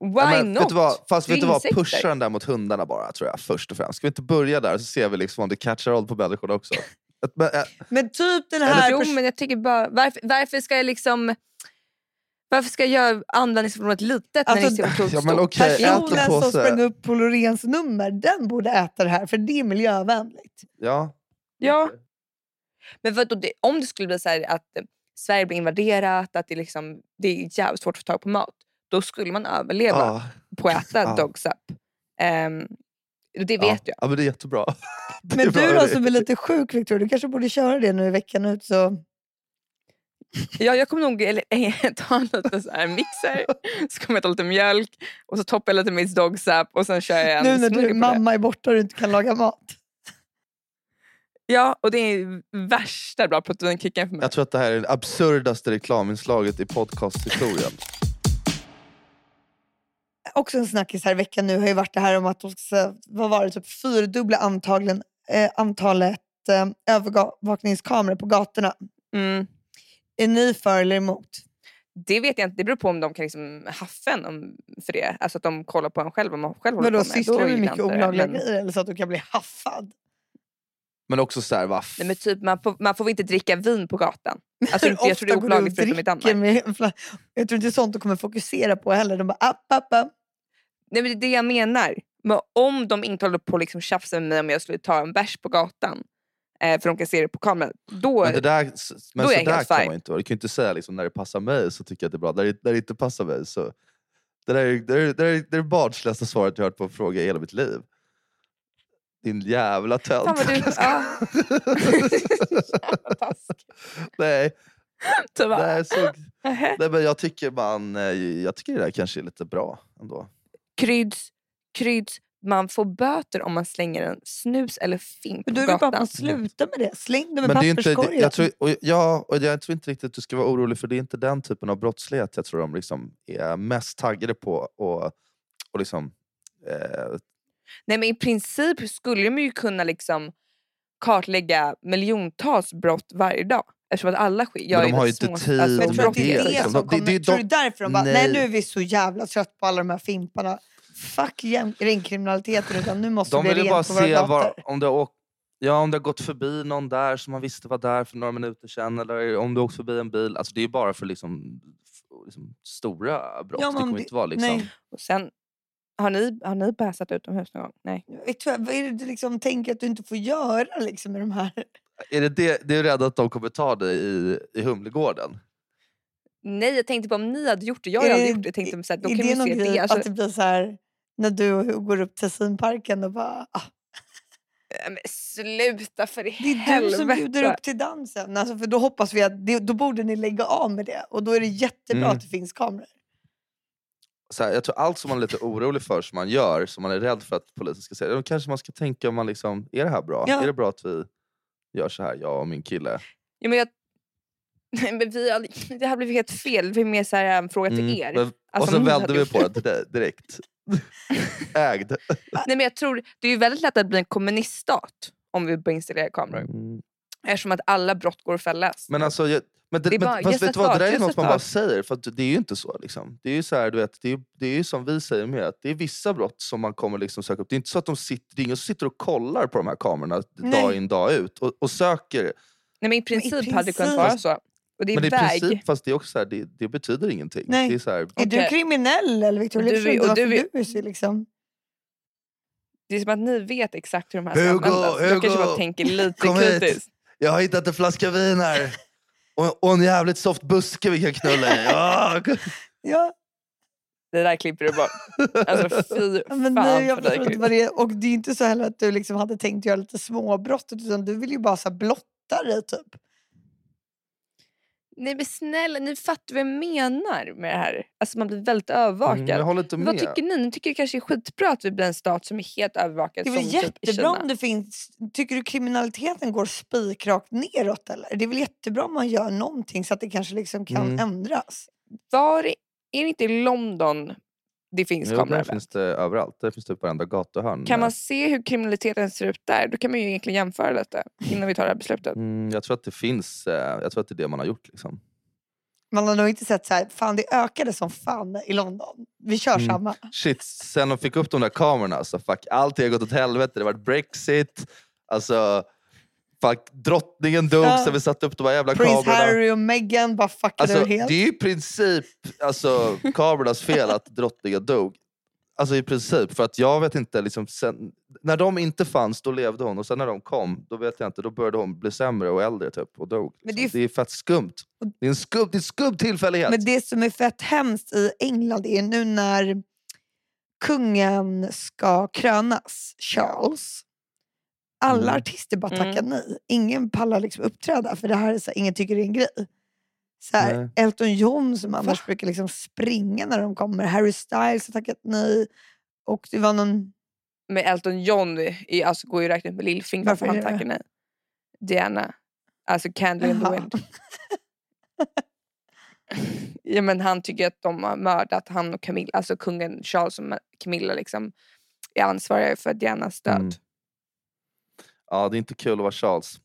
Speaker 3: Why
Speaker 1: Ja, men
Speaker 3: not?
Speaker 1: Vet du vad, fast vet du vad, pusha den där mot hundarna bara tror jag först och främst. Ska vi inte börja där så ser vi liksom om det catchar on på människorna också. Men, äh,
Speaker 2: Men typ den här...
Speaker 3: Jo,
Speaker 2: pers-
Speaker 3: men jag tycker bara, varför, varför ska jag liksom... Varför ska jag göra användningsområdet litet när
Speaker 2: Alltså,
Speaker 3: det är så otroligt
Speaker 1: ja, men en
Speaker 2: Personen som sprang upp på Loreens nummer, den borde äta det här för det är miljövänligt.
Speaker 1: ja.
Speaker 3: Ja. Men vadå, det, om det skulle bli så här att eh, Sverige blir invaderat, att det, liksom, det är jävligt svårt att få tag på mat, då skulle man överleva
Speaker 1: Ja,
Speaker 3: på att äta
Speaker 1: Ja.
Speaker 3: dogs up. Ehm, och det
Speaker 1: ja.
Speaker 3: vet jag.
Speaker 1: Ja men det är jättebra. Det är
Speaker 2: Men du då som är lite sjuk Victoria, du kanske borde köra det nu i veckan ut så...
Speaker 3: Ja, jag kommer nog eller, ta en liten så här mixer, så kommer jag ta lite mjölk och så toppar jag lite Miss Dogs up och sen kör jag en
Speaker 2: Nu när du,
Speaker 3: det.
Speaker 2: mamma är borta och du inte kan laga mat.
Speaker 3: Ja, och det är värsta bra proteinkicken för mig.
Speaker 1: Jag tror att det här är det absurdaste reklaminslaget i podcasthistorien.
Speaker 2: Också en snackis här i veckan nu har ju varit det här om att de ska, vad var det, typ fyrdubbla antagligen, eh, antalet eh, övervakningskameror på gatorna.
Speaker 3: Mm.
Speaker 2: Är ni för eller emot?
Speaker 3: Det vet jag inte, det beror på om de kan liksom haffa en om, för det. Alltså att de kollar på en själv om man själv håller
Speaker 2: Vadå,
Speaker 3: på med.
Speaker 2: sysslar du med mycket olagliga
Speaker 3: men-
Speaker 2: grejer eller så att du kan bli haffad?
Speaker 1: Men också så här, va,
Speaker 3: Nej, men typ, man, får, man får väl inte dricka vin på gatan. Alltså, inte, jag tror det är
Speaker 2: och
Speaker 3: olagligt förutom i Danmark.
Speaker 2: med Jag tror inte det är sånt de kommer fokusera på heller. De bara app, app, app.
Speaker 3: Nej, men det är det jag menar. Men om de inte håller på att liksom tjafsa med mig om jag skulle ta en bärs på gatan, för de kan se det på kameran, då...
Speaker 1: Men, det där, men
Speaker 3: Då är jag
Speaker 1: där
Speaker 3: helt
Speaker 1: kan
Speaker 3: fine.
Speaker 1: man inte vara. Du kan ju inte säga liksom, när det passar mig så tycker jag att det är bra. När det, när det inte passar mig så... Det där är det, är, det, är, det är det barnsligaste svaret jag har hört på en fråga i hela mitt liv. Din jävla tönt.
Speaker 3: Fan vad du... Ja.
Speaker 1: Nej,
Speaker 3: bara,
Speaker 1: nej, så, nej, men jag tycker man... eh, Jag tycker det där kanske är lite bra ändå.
Speaker 3: Kryds, kryds. Man får böter om man slänger en snus eller fimp
Speaker 2: Men
Speaker 3: på
Speaker 2: är det bara att
Speaker 3: gatan.
Speaker 2: slutar med det. Släng dem i
Speaker 1: Men det är inte,
Speaker 2: papperskorgen.
Speaker 1: jag, tror, och, ja, och jag tror inte riktigt att du ska vara orolig för det är inte den typen av brottslighet jag tror de liksom är mest taggade på. Och, och liksom, eh,
Speaker 3: Nej, men I princip skulle de ju kunna liksom kartlägga miljontals brott varje dag. Eftersom att alla sk- gör
Speaker 1: de har ju inte tid
Speaker 3: alltså,
Speaker 2: Men
Speaker 1: med
Speaker 2: tror du att
Speaker 3: brott.
Speaker 2: det är
Speaker 1: det,
Speaker 2: det
Speaker 1: liksom. det- det-
Speaker 2: tror du därför de bara, nej.
Speaker 1: Nej.
Speaker 2: nu är vi så jävla trött på alla de här fimparna. Fuck gäng- gängkriminaliteten utan nu måste
Speaker 1: De
Speaker 2: det
Speaker 1: ju bara
Speaker 2: rent på våra
Speaker 1: se var, om, det har åkt, ja, om det har gått förbi någon där som man visste var där för några minuter sedan. Eller om det åkt förbi en bil. Alltså, det är ju bara för liksom, liksom, stora brott.
Speaker 2: Ja,
Speaker 1: det kommer
Speaker 2: det-
Speaker 1: inte vara liksom...
Speaker 2: Nej.
Speaker 3: Och sen, har ni, har ni bäsat utomhus någon gång? Nej.
Speaker 2: Vet du, vad är det du liksom tänker att du inte får göra liksom, med de här?
Speaker 1: Är det, det, det är rädd att de kommer ta dig i, i Humlegården?
Speaker 3: Nej, jag tänkte på om ni hade gjort det. Jag har aldrig gjort det. Jag tänkte, så här, då
Speaker 2: är
Speaker 3: kan
Speaker 2: det någon
Speaker 3: se
Speaker 2: grej
Speaker 3: det. Alltså,
Speaker 2: att det blir så här när du och Hugo går upp till Tessinparken och bara ah,
Speaker 3: men sluta för i
Speaker 2: Det är
Speaker 3: helvete.
Speaker 2: du som bjuder upp till dansen. Alltså, för då hoppas vi att det, då borde ni lägga av med det. Och då är det jättebra
Speaker 1: Mm.
Speaker 2: att det finns kameror.
Speaker 1: så här, jag tror allt som man är lite orolig för som man gör, som man är rädd för att polisen ska säga, då kanske man ska tänka om man liksom, är det här bra?
Speaker 2: Ja.
Speaker 1: Är det bra att vi gör så här, jag och min kille?
Speaker 3: Ja, men jag, nej, men vi, har- det här blev helt fel. Det blev mer så här, en fråga till
Speaker 1: Mm,
Speaker 3: er.
Speaker 1: men-
Speaker 3: Alltså,
Speaker 1: och så vände vi på det direkt. Ägd.
Speaker 3: Nej, men jag tror, det är ju väldigt lätt att bli en kommuniststat om vi börjar installera kameror.
Speaker 1: Mm.
Speaker 3: Eftersom att alla brott går att fällas.
Speaker 1: Men alltså, jag, men det,
Speaker 3: Det är
Speaker 1: men,
Speaker 3: bara,
Speaker 1: fast vet du vad, det där är något man bara säger, för att det är ju inte så. Liksom. Det är ju så här, du vet, det är, det är ju som vi säger med, att det är vissa brott som man kommer liksom söka upp. Det är inte så att de sitter, det är ingen som sitter och kollar på de här kamerorna
Speaker 2: Nej.
Speaker 1: dag in dag ut och, och söker.
Speaker 3: Nej, men I princip, hade det kunnat
Speaker 2: princip-
Speaker 3: vara så. Och det är
Speaker 1: Men i
Speaker 3: väg.
Speaker 1: princip, fast det är också så här, det, det betyder ingenting.
Speaker 2: Nej.
Speaker 1: Det är så här,
Speaker 2: Är du kriminell eller Victoria?
Speaker 3: Du är-
Speaker 2: inte
Speaker 3: och du är-
Speaker 2: du är så liksom...
Speaker 3: Det är som att ni vet exakt hur de här ska
Speaker 1: Hugo,
Speaker 3: användas. Jag kanske
Speaker 1: Hugo,
Speaker 3: bara tänker lite
Speaker 1: kom hit. jag har hittat en flaska vin här. Och, och en jävligt soft buske vi kan knulla i. Ja.
Speaker 2: Ja,
Speaker 3: Det där klipper du bort. Alltså fy
Speaker 2: men
Speaker 3: fan
Speaker 2: jag
Speaker 3: för dig.
Speaker 2: vad det är. Och det är inte så heller att du liksom hade tänkt göra lite småbrott utan du vill ju bara så blotta dig typ.
Speaker 3: Nej men snälla, ni fattar vad jag menar med det här. Alltså man blir väldigt övervakad.
Speaker 1: Mm, jag håller inte med.
Speaker 3: vad tycker ni? Ni tycker det kanske är skitbra att vi blir en stat som är helt övervakad
Speaker 2: Det är väl
Speaker 3: typ
Speaker 2: jättebra
Speaker 3: Kina.
Speaker 2: om det finns... Tycker du kriminaliteten går spikrakt neråt eller? Det är väl jättebra om man gör någonting så att det kanske liksom kan
Speaker 1: Mm.
Speaker 2: ändras.
Speaker 3: Var, är det inte i London det finns
Speaker 1: Jo,
Speaker 3: kameror?
Speaker 1: finns det överallt. Där finns det på varenda gatuhörn.
Speaker 3: Kan man se hur kriminaliteten ser ut där? Då kan man ju egentligen jämföra lite innan vi tar det här beslutet.
Speaker 1: Mm, jag tror att det finns, eh, jag tror att det är det man har gjort. Liksom.
Speaker 2: Man har nog inte sett så här, fan det ökade som fan i London. Vi kör
Speaker 1: Mm.
Speaker 2: samma.
Speaker 1: Shit, sen de fick upp de där kamerorna, alltså, fuck, allting har gått åt helvete. Det har varit Brexit, alltså, fuck, drottningen dog
Speaker 2: Ja.
Speaker 1: sen vi satte upp de här jävla
Speaker 2: Prins
Speaker 1: kamerorna.
Speaker 2: Harry och Meghan bara fuckade
Speaker 1: Alltså,
Speaker 2: helt.
Speaker 1: det är i princip alltså, kamerornas fel att drottningen dog. Alltså i princip, för att jag vet inte, liksom, sen, när de inte fanns då levde hon och sen när de kom, då vet jag inte, då började hon bli sämre och äldre typ, och dog. Liksom.
Speaker 2: det är
Speaker 1: Det, är fett skumt. Det är en skum, det är en skum tillfällighet.
Speaker 2: Men det som är fett hemskt i England är nu när kungen ska krönas, Charles. Alla
Speaker 1: Mm.
Speaker 2: artister bara tackar
Speaker 3: Mm.
Speaker 2: nej. Ingen pallar liksom uppträda för det här är så här, ingen tycker det är en grej. Så här. Elton John som annars brukar liksom springa när de kommer. Harry Styles har tackat nej. Och det var någon...
Speaker 3: Men Elton John är, alltså, går ju ut med lillfingret
Speaker 2: Varför
Speaker 3: han tackar nej. Diana. Alltså Candle in the wind. ja, men han tycker att de har mördat han och Camilla, alltså kungen Charles och Camilla liksom är ansvariga för Dianas död.
Speaker 1: Mm. Ja, det är inte kul att vara Charles.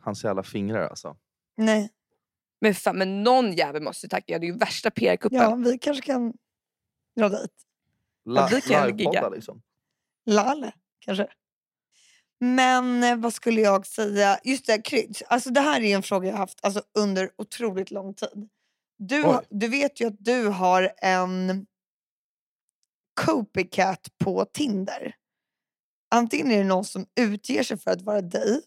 Speaker 1: Hans jävla fingrar alltså.
Speaker 2: Nej.
Speaker 3: Men, fan, men någon jävel måste tacka, det är ju värsta PR-kuppen.
Speaker 2: Ja, vi kanske kan dra dit.
Speaker 1: La-
Speaker 3: vi kan
Speaker 1: livepodda,
Speaker 3: gigga.
Speaker 1: liksom.
Speaker 2: Lale, kanske. Men eh, vad skulle jag säga? Just det, krydd. Alltså, det här är en fråga jag har haft alltså, under otroligt lång tid. Du,
Speaker 1: Oj.
Speaker 2: du vet ju att du har en copycat på Tinder. Antingen är det någon som utger sig för att vara dig.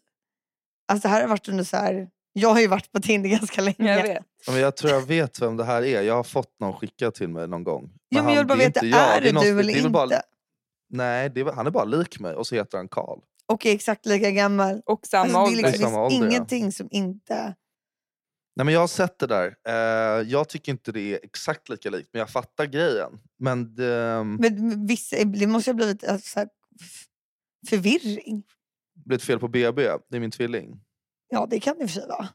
Speaker 2: Alltså det här har varit under så här... Jag har ju varit på Tinder ganska länge.
Speaker 3: Jag vet.
Speaker 1: Ja, Men jag tror jag vet vem det här är. Jag har fått någon skickad till mig någon gång.
Speaker 2: Ja, men jag vill bara
Speaker 1: det är
Speaker 2: veta, är det
Speaker 1: någon-
Speaker 2: du eller
Speaker 1: är väl
Speaker 2: inte?
Speaker 1: bara- nej, det är, han är bara lik mig och så heter han Karl.
Speaker 2: Och är exakt lika gammal.
Speaker 3: Och samma
Speaker 2: Alltså, det, är
Speaker 3: ålder.
Speaker 2: liksom, det
Speaker 1: Samma
Speaker 2: finns
Speaker 1: ålder, ja.
Speaker 2: ingenting som inte...
Speaker 1: Nej, men jag har sett det där. Eh, jag tycker inte det är exakt lika likt, men jag fattar grejen. Men det
Speaker 2: Men vissa, det måste ju ha blivit alltså, så här, förvirring.
Speaker 1: blev ett fel på BB. Det är min tvilling.
Speaker 2: Ja, det kan det i och för sig vara.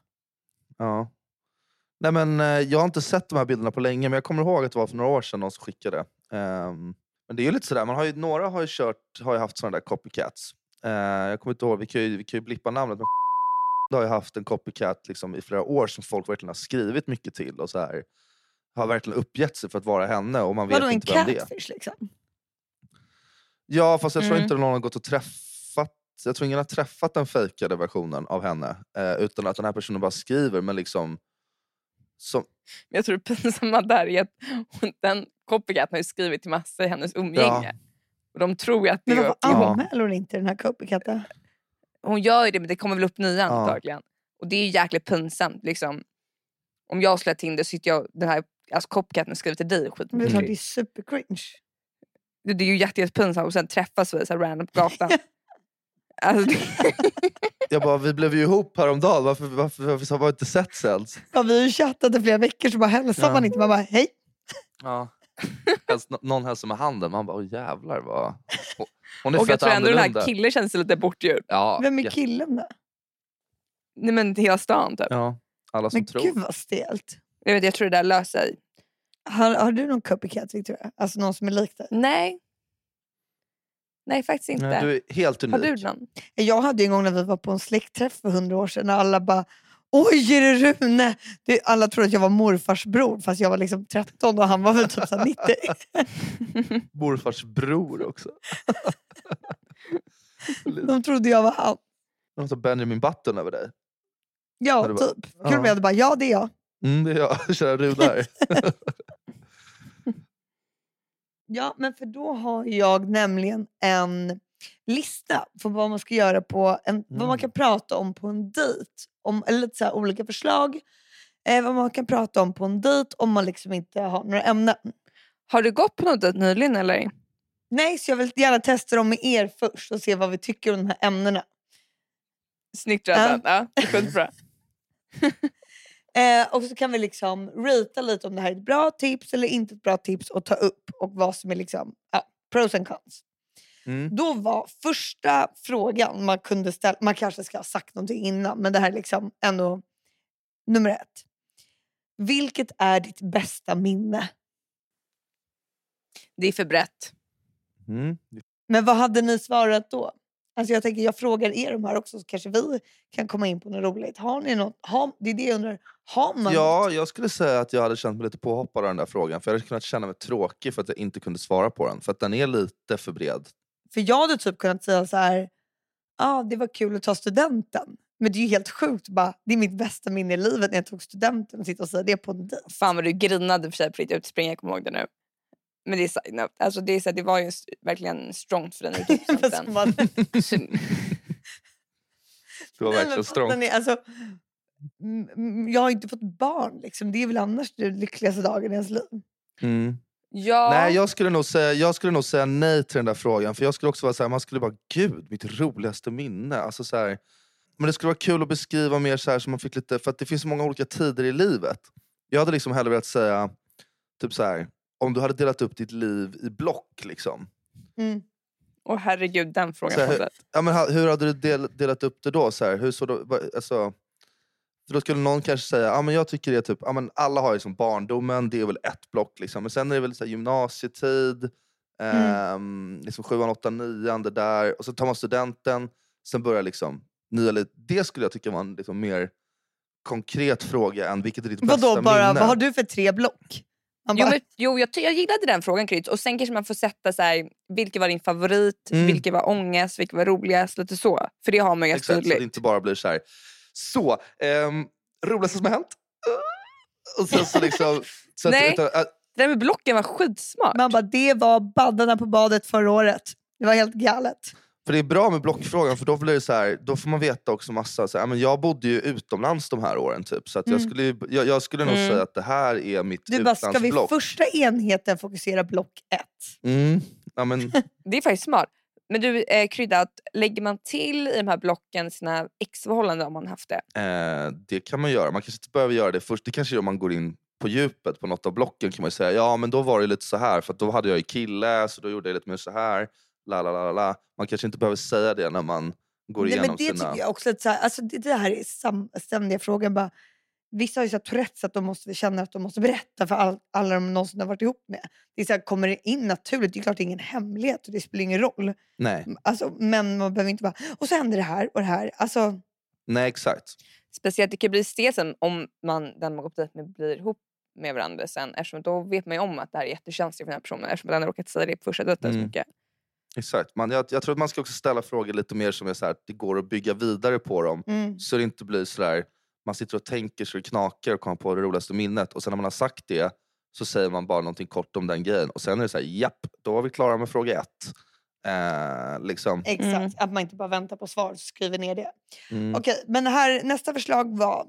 Speaker 1: Ja. Nej, men, eh, jag har inte sett de här bilderna på länge, men jag kommer ihåg att det var för några år sedan någon som skickade. Ehm, men det är ju lite sådär, man har ju, några har ju, kört, har ju haft sådana där copycats. Eh, jag kommer inte ihåg, vi kan ju, vi kan ju blippa namnet, men har ju haft en copycat liksom, i flera år som folk verkligen har skrivit mycket till. och så här Har verkligen uppgett sig för att vara henne och man vet
Speaker 2: Vadå en
Speaker 1: inte vem det är.
Speaker 2: catfish liksom?
Speaker 1: Ja, fast jag tror
Speaker 3: Mm.
Speaker 1: inte någon har gått och träffat... Jag tror ingen har träffat den fejkade versionen av henne. Eh, utan att den här personen bara skriver, men liksom... Som,
Speaker 3: Men jag tror det pinsamma där är att hon- den copycaten har ju skrivit till massa i hennes umgänge. Och de tror ju att det
Speaker 2: Men
Speaker 3: är...
Speaker 2: varför
Speaker 1: Ja.
Speaker 2: anmäler hon inte den här copycaten?
Speaker 3: Hon gör ju det men det kommer väl upp nya
Speaker 1: Ja.
Speaker 3: antagligen. Och det är ju jäkligt pinsamt. Liksom. Om jag skulle ha Tinder så sitter jag den här alltså copycaten skriver till dig skit.
Speaker 2: Men det är
Speaker 1: Mm.
Speaker 2: det är supercringe.
Speaker 3: Det, är ju jätte, jättepinsamt och sen träffas vi så här random på gatan. alltså,
Speaker 1: jag bara, vi blev ju ihop häromdagen, varför, varför, varför har vi inte sett sen?
Speaker 2: Ja, vi har ju chattat i flera veckor så bara hälsar
Speaker 1: Ja.
Speaker 2: man inte. Man bara hej.
Speaker 1: Ja. Helst, någon hälsar med handen, man bara, åh jävlar vad... Hon- är
Speaker 3: och jag tror ändå den här killen känns lite bortgjord.
Speaker 1: Ja,
Speaker 2: Vem är
Speaker 1: jätte-
Speaker 2: killen då?
Speaker 3: Nej men hela stan typ.
Speaker 1: Ja, alla som
Speaker 2: Men
Speaker 1: tror.
Speaker 2: gud vad stelt.
Speaker 3: Jag, vet, jag tror det där löser sig.
Speaker 2: Har, har du någon copycat Victoria? Alltså någon som är lik dig?
Speaker 3: Nej. Nej faktiskt inte.
Speaker 1: Nej, du är helt
Speaker 3: Har
Speaker 1: unik.
Speaker 3: du någon?
Speaker 2: Jag hade en gång när vi var på en släktträff för hundra år sedan när alla bara Oj, är det Rune? Det, alla trodde att jag var morfars bror fast jag var liksom 13 och han var väl typ så här 90.
Speaker 1: Morfars bror också.
Speaker 2: De trodde jag var han.
Speaker 1: De tar Benjamin Button över dig.
Speaker 2: Ja, typ. Kul
Speaker 1: ja.
Speaker 2: om jag hade bara, ja det är jag.
Speaker 1: Mm, det är jag, kära Rudar.
Speaker 2: Ja, men för då har jag nämligen en lista för vad man ska göra på en, vad man
Speaker 1: Mm.
Speaker 2: kan prata om på en dejt. Om, eller lite så olika förslag. Eh, vad man kan prata om på en dejt om man liksom inte har några ämnen.
Speaker 3: Har du gått på något dejt nyligen eller?
Speaker 2: Nej, så jag vill gärna testa dem med er först och se vad vi tycker om de här ämnena.
Speaker 3: Snyggt räddat. Ja, är skitbra.
Speaker 2: Eh, och så kan vi liksom ratea lite om det här är ett bra tips eller inte ett bra tips och ta upp och vad som är liksom, ja, pros and cons.
Speaker 1: Mm.
Speaker 2: Då var första frågan man kunde ställa, man kanske ska ha sagt någonting innan men det här är liksom ändå nummer ett. Vilket är ditt bästa minne?
Speaker 3: Det är för brett.
Speaker 1: Mm.
Speaker 2: Men vad hade ni svarat då? Alltså jag tänker, jag frågar er de här också så kanske vi kan komma in på något roligt. Har ni något? Har, det är det jag undrar. Har man
Speaker 1: Ja,
Speaker 2: något?
Speaker 1: jag skulle säga att jag hade känt mig lite påhoppad av den där frågan. För jag hade kunnat känna mig tråkig för att jag inte kunde svara på den. För att den är lite för bred.
Speaker 2: För jag hade typ kunnat säga så här, ja ah, det var kul att ta studenten. Men det är ju helt sjukt. Bara, det är mitt bästa minne i livet när jag tog studenten och sitta och säga det på en dejt.
Speaker 3: Fan vad du grinade för sig på ditt utspring, jag kommer ihåg det nu. Men det, är, side note. alltså det, är så, här, det var ju verkligen strongt för den när du tog
Speaker 2: Vad ska
Speaker 3: studenten.
Speaker 2: man-
Speaker 3: Så-
Speaker 1: Det var verkligen
Speaker 2: ni, alltså, jag har inte fått barn. Liksom. Det är väl annars den lyckligaste dagen i ens liv.
Speaker 1: Mm.
Speaker 3: ja,
Speaker 1: Nej, jag skulle, nog säga, jag skulle nog säga nej till den där frågan. För jag skulle också vara så här, man skulle bara, gud, mitt roligaste minne. Alltså så här, men det skulle vara kul att beskriva mer så här så man fick lite, för att det finns så många olika tider i livet. Jag hade liksom hellre velat säga, typ så här, om du hade delat upp ditt liv i block. Liksom.
Speaker 2: Mm.
Speaker 3: Åh herregud, den frågan.
Speaker 1: Så här,
Speaker 3: Pontus.
Speaker 1: Ja, men, hur hade du del, delat upp det då? Så här, hur så då alltså, för då skulle någon kanske säga, ja, men jag tycker det är typ, ja, men alla har ju som barndomen, det är väl ett block. Liksom. Men sen är det väl så här, gymnasietid, ehm, liksom sjuan, åttan, nian, det där. Och så tar man studenten, sen börjar liksom nya liv. Det skulle jag tycka var en liksom, mer konkret fråga än vilket är ditt bästa
Speaker 2: Vadå, bara,
Speaker 1: minne?
Speaker 2: vad har du för tre block? Man
Speaker 3: Jo,
Speaker 2: bara,
Speaker 3: men, jo jag, jag gillade den frågan Kryds. Och sen kanske man får sätta så här, vilken var din favorit,
Speaker 1: Mm.
Speaker 3: vilken var ångest, vilken var roligast, lite så. För det har man ju
Speaker 1: Exakt, så det inte bara blir så här. Så, ehm, roligaste som har hänt? Och sen så liksom... Så att,
Speaker 3: Nej.
Speaker 1: utan, att,
Speaker 3: Det där med blocken var skitsmart.
Speaker 2: man bara, det var baddarna på badet förra året. Det var helt galet.
Speaker 1: För det är bra med blockfrågan för då blir det så här, då får man veta också massa, så här, ja, men jag bodde ju utomlands de här åren typ. Så att jag,
Speaker 2: Mm.
Speaker 1: skulle, ju- jag, jag skulle nog
Speaker 3: Mm.
Speaker 1: säga att det här är mitt
Speaker 2: Du bara, ska vi
Speaker 1: utlandsblock.
Speaker 2: första enheten fokusera block ett?
Speaker 1: Mm. Ja, men,
Speaker 3: Det är faktiskt smart. Men du eh, Krydda, att lägger man till i de här blocken sina ex-förhållanden om man haft det?
Speaker 1: eh, det kan man göra. Man kanske inte behöver göra det först. Det kanske gör om man går in på djupet på något av blocken kan man säga, ja men då var det lite så här för då hade jag ju kille så då gjorde jag lite mer så här. La, la, la, la. Man kanske inte behöver säga det när man går
Speaker 2: Nej,
Speaker 1: igenom
Speaker 2: men det
Speaker 1: sina...
Speaker 2: tycker jag också, att så här, alltså det, det här är sam, ständiga frågan. Bara, vissa har ju så Tourettes att de måste känna att de måste berätta för all, alla de någonsin har varit ihop med. Det är så här, kommer det in naturligt, det är klart det är ingen hemlighet och det spelar ingen roll.
Speaker 1: Nej,
Speaker 2: Alltså, men man behöver inte bara, och så händer det här och det här. Alltså,
Speaker 1: nej exakt.
Speaker 3: Speciellt det kan bli stesen om man, den man går på dejt med blir ihop med varandra sen. Eftersom då vet man ju om att det här är jättekänsligt för den här personen. Eftersom den har råkat säga det på första dejten så
Speaker 1: Mm.
Speaker 3: mycket.
Speaker 1: Exakt. Man, jag, jag tror att man ska också ställa frågor lite mer som är så här, att det går att bygga vidare på dem.
Speaker 2: mm.
Speaker 1: Så det inte blir sådär, man sitter och tänker så det knakar och kommer på det roligaste minnet. Och sen när man har sagt det så säger man bara någonting kort om den grejen. Och sen är det så här, japp, då var vi klara med fråga ett. Eh, liksom.
Speaker 2: Exakt,
Speaker 3: Mm.
Speaker 2: att man inte bara väntar på svar och skriver ner det.
Speaker 1: Mm,
Speaker 2: Okej, men här, nästa förslag var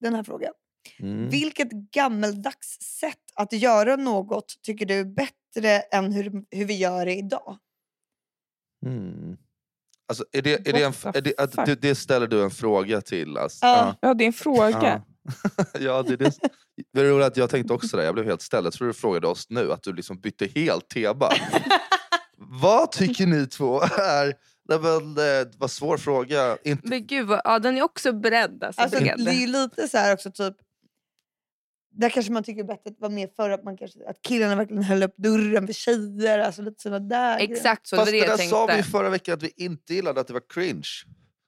Speaker 2: den här frågan.
Speaker 1: mm.
Speaker 2: Vilket gammeldags sätt att göra något tycker du är bättre än hur, hur vi gör det idag?
Speaker 1: Mm. Alltså, är det, är det, en, är det, att du, det ställer du en fråga till? Alltså.
Speaker 2: Ja.
Speaker 3: Ja, det är en fråga.
Speaker 1: Ja. ja, det, är det, det är roligt att jag tänkte också det. Jag blev helt ställd. Jag tror du frågade oss nu att du liksom bytte helt tema. Vad tycker ni två är... Det var, det var en svår fråga. Inte,
Speaker 3: Men gud, vad, ja, den är också beredd. Alltså,
Speaker 2: Alltså, det är lite så här också typ där kanske man tycker bättre att vara med för att, man kanske, att killarna verkligen höll upp dörren för tjejer. Alltså lite såna där.
Speaker 3: Exakt så,
Speaker 1: Fast
Speaker 3: det
Speaker 1: det,
Speaker 3: jag
Speaker 1: där sa vi förra veckan att vi inte gillade att det var cringe.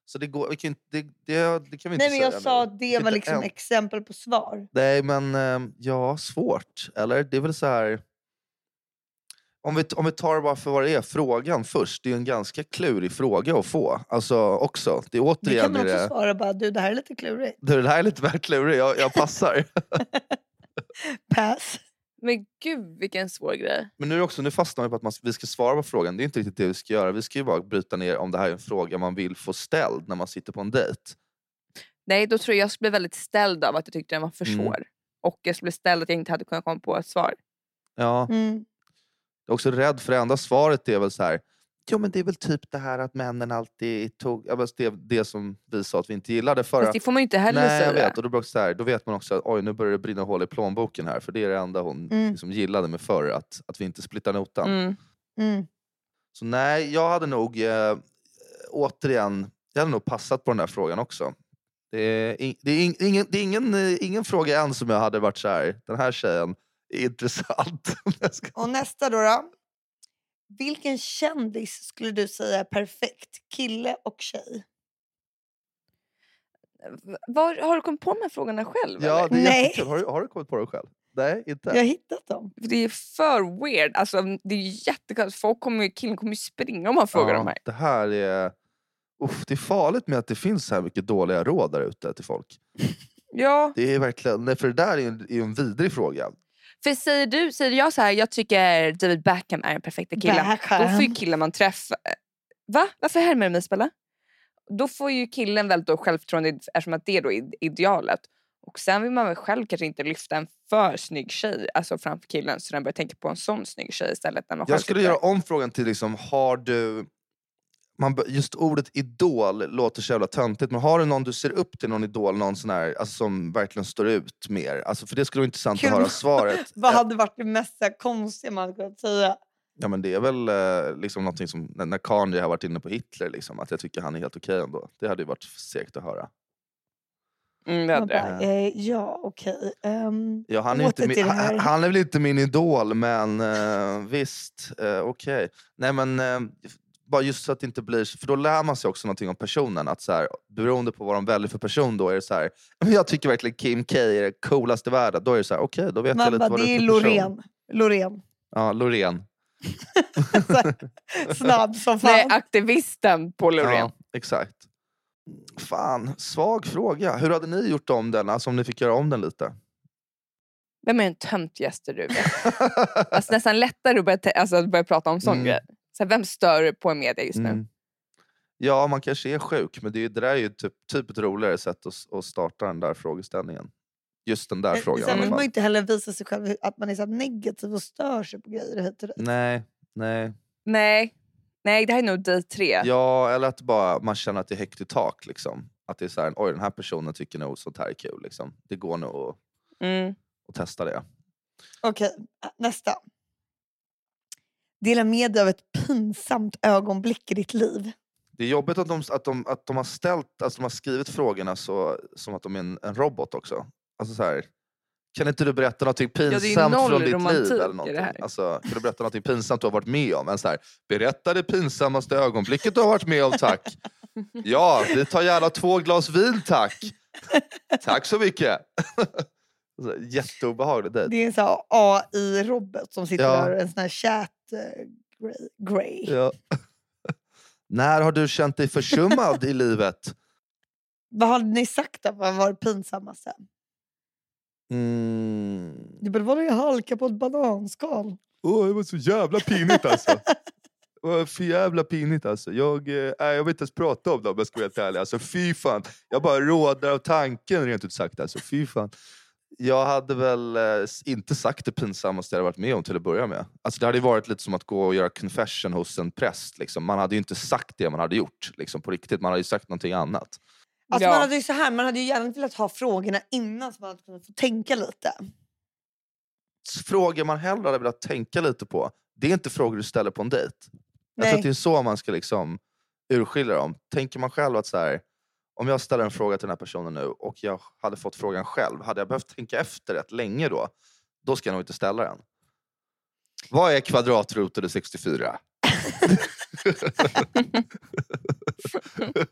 Speaker 1: Så det, går, vi kan, inte- det, det, det kan vi inte
Speaker 2: Nej men jag
Speaker 1: säga
Speaker 2: sa
Speaker 1: nu.
Speaker 2: att det var liksom exempel på svar.
Speaker 1: Nej men ehm, ja, svårt. Eller? Det är väl så här... Om vi, om vi tar det bara för vad det är, frågan först. Det är ju en ganska klurig fråga att få. Alltså också. Det är
Speaker 2: Det kan
Speaker 1: återigen
Speaker 2: man också
Speaker 1: det...
Speaker 2: svara bara, du det här är lite klurigt.
Speaker 1: Du, det här är lite väl klurigt, jag, jag passar.
Speaker 2: Pass.
Speaker 3: Men gud vilken svår grej.
Speaker 1: Men nu, också, nu fastnar vi på att man, vi ska svara på frågan. Det är inte riktigt det vi ska göra. Vi ska ju bara bryta ner om det här är en fråga man vill få ställd när man sitter på en dejt.
Speaker 3: Nej, då tror jag jag skulle bli väldigt ställd av att jag tyckte den var för
Speaker 1: Mm.
Speaker 3: svår. Och jag skulle bli ställd att jag inte hade kunnat komma på ett svar.
Speaker 1: Ja.
Speaker 2: Mm.
Speaker 1: Jag är också rädd för det enda svaret är väl så här. Jo men det är väl typ det här att männen alltid tog... Ja, det, det som vi sa att vi inte gillade förra...
Speaker 3: Fast det får man ju inte heller
Speaker 1: Nej jag
Speaker 3: säga.
Speaker 1: vet. Och då, blir också så här, då vet man också att oj nu börjar det brinna hål i plånboken här. För det är det enda hon
Speaker 2: Mm.
Speaker 1: liksom gillade med förr. Att, att vi inte splittar notan.
Speaker 3: Mm.
Speaker 2: Mm.
Speaker 1: Så nej, jag hade nog eh, återigen, jag hade nog passat på den där frågan också. Det är, in, det är, in, ingen, det är ingen, eh, ingen fråga än som jag hade varit så här. den här tjejen intressant.
Speaker 2: Och nästa då, då. Vilken kändis skulle du säga är perfekt? Kille och tjej?
Speaker 3: Var, har du kommit på de här frågorna själv?
Speaker 1: Ja,
Speaker 3: eller?
Speaker 1: det är
Speaker 2: Nej.
Speaker 1: Har du, har du kommit på det själv? Nej, inte?
Speaker 2: Jag har hittat dem.
Speaker 3: Det är för weird. Alltså, det är jättekul. Folk kommer, killen kommer ju springa om man frågar
Speaker 1: Ja,
Speaker 3: de här.
Speaker 1: Det här är... Uff, det är farligt med att det finns så här mycket dåliga råd där ute till folk.
Speaker 3: Ja,
Speaker 1: Det är verkligen, nej, för det där är ju en, är ju en vidrig fråga.
Speaker 3: För säger, du, säger jag så här, jag tycker David Beckham är den perfekta killen.
Speaker 2: Beckham.
Speaker 3: Då får ju killen man träffar... Va? Varför härmar du mig Spella? Då får ju killen väldigt då självförtroende eftersom att det är då id- idealet. Och sen vill man väl själv kanske inte lyfta en för snygg tjej alltså framför killen så den börjar tänka på en sån snygg tjej istället. När man själv
Speaker 1: Jag skulle göra om frågan till liksom, har du... Man, just ordet idol låter så jävla töntigt, men har du någon du ser upp till, någon idol, någon sån här, alltså, som verkligen står ut mer? Alltså, för det skulle vara intressant
Speaker 2: Kul.
Speaker 1: att höra svaret.
Speaker 2: Vad hade varit det mest konstiga man kunnat säga?
Speaker 1: Ja, men det är väl eh, liksom någonting som, när, Kanye har varit inne på Hitler, liksom, att jag tycker han är helt okej ändå. Det hade ju varit segt att höra.
Speaker 3: Mm, det hade
Speaker 2: bara, eh, ja, okej. ehm,
Speaker 1: Ja, han, är inte min, han, är väl inte min idol, men eh, visst, eh, okej. Nej men, eh, bara just så att det inte blir... För då lär man sig också någonting om personen. Att så här, beroende på vad de väljer för person, då är det så här... "Men Jag tycker verkligen Kim K är det coolaste i världen. Då är det så här, okej, då vet jag
Speaker 2: Man
Speaker 1: lite
Speaker 2: bara,
Speaker 1: vad
Speaker 2: det är
Speaker 1: är för person.
Speaker 2: Loreen. Loreen.
Speaker 1: Ja, Loreen.
Speaker 2: Snabb som
Speaker 3: Nej,
Speaker 2: fan.
Speaker 3: aktivisten på Loreen.
Speaker 1: Ja, exakt. Fan, svag fråga. Hur hade ni gjort om den? Alltså om ni fick göra om den lite?
Speaker 3: Vem är den töntigaste du vet? alltså, nästan lättare att börja, alltså, att börja prata om sån
Speaker 1: Mm.
Speaker 3: Så här, vem stör på media just nu?
Speaker 1: Mm. Ja, man kanske är sjuk, men det, är, det där är ju typ, typ ett roligare sätt att, att starta den där frågeställningen. Just den där
Speaker 2: Men
Speaker 1: frågan i
Speaker 2: Sen vill man inte heller visa sig själv att man är så negativ och stör sig på grejer hit och dit.
Speaker 1: Nej, nej.
Speaker 3: Nej. Nej, det här är nog day tre.
Speaker 1: Ja, eller att bara, man känner att det är högt i tak. Liksom. Att det är så här, oj den här personen tycker nog sånt här är kul. Liksom. Det går nog att,
Speaker 3: Mm.
Speaker 1: att testa det.
Speaker 2: Okej, nästa. Dela med dig av ett pinsamt ögonblick i ditt liv.
Speaker 1: Det är jobbigt att de, att de, att de, har, ställt, alltså de har skrivit frågorna så, som att de är en, en robot också. Alltså så här, kan inte du berätta något pinsamt
Speaker 3: noll
Speaker 1: från ditt liv? Eller någonting? Alltså, kan du berätta något pinsamt du har varit med om? Så här, berätta det pinsammaste ögonblicket du har varit med om tack. Ja, vi tar gärna två glas vin tack. Tack så mycket. Så här, Jätteobehaglig dejt.
Speaker 2: Det är en AI-robot som sitter
Speaker 1: Ja.
Speaker 2: där och en sån här chat grey. grey.
Speaker 1: Ja. När har du känt dig försummad i livet?
Speaker 2: Vad hade ni sagt då? Vad var pinsammaste?
Speaker 1: Mm.
Speaker 2: Det var det jag halkade på ett bananskal?
Speaker 1: Åh, det var så jävla pinigt alltså. Det var för jävla pinigt alltså. Jag, eh, jag vill inte ens prata om det om jag ska vara helt ärlig. Alltså, fy fan. Jag bara rådar av tanken rent ut sagt. Alltså, fy fan. Jag hade väl eh, inte sagt det pinsammaste jag varit med om till att börja med. Alltså, det hade varit lite som att gå och göra confession hos en präst. Liksom. Man hade ju inte sagt det man hade gjort liksom, på riktigt. Man hade ju sagt någonting annat.
Speaker 2: Alltså
Speaker 3: Ja.
Speaker 2: man hade ju så här, man hade ju gärna velat ha frågorna innan så man hade kunnat få tänka lite.
Speaker 1: Frågor man hellre hade velat tänka lite på, det är inte frågor du ställer på en dejt. Jag tror att det är så man ska liksom urskilja dem. Tänker man själv att så här, om jag ställer en fråga till den här personen nu och jag hade fått frågan själv, hade jag behövt tänka efter rätt länge då? Då ska jag nog inte ställa den. Vad är kvadratroten i 64?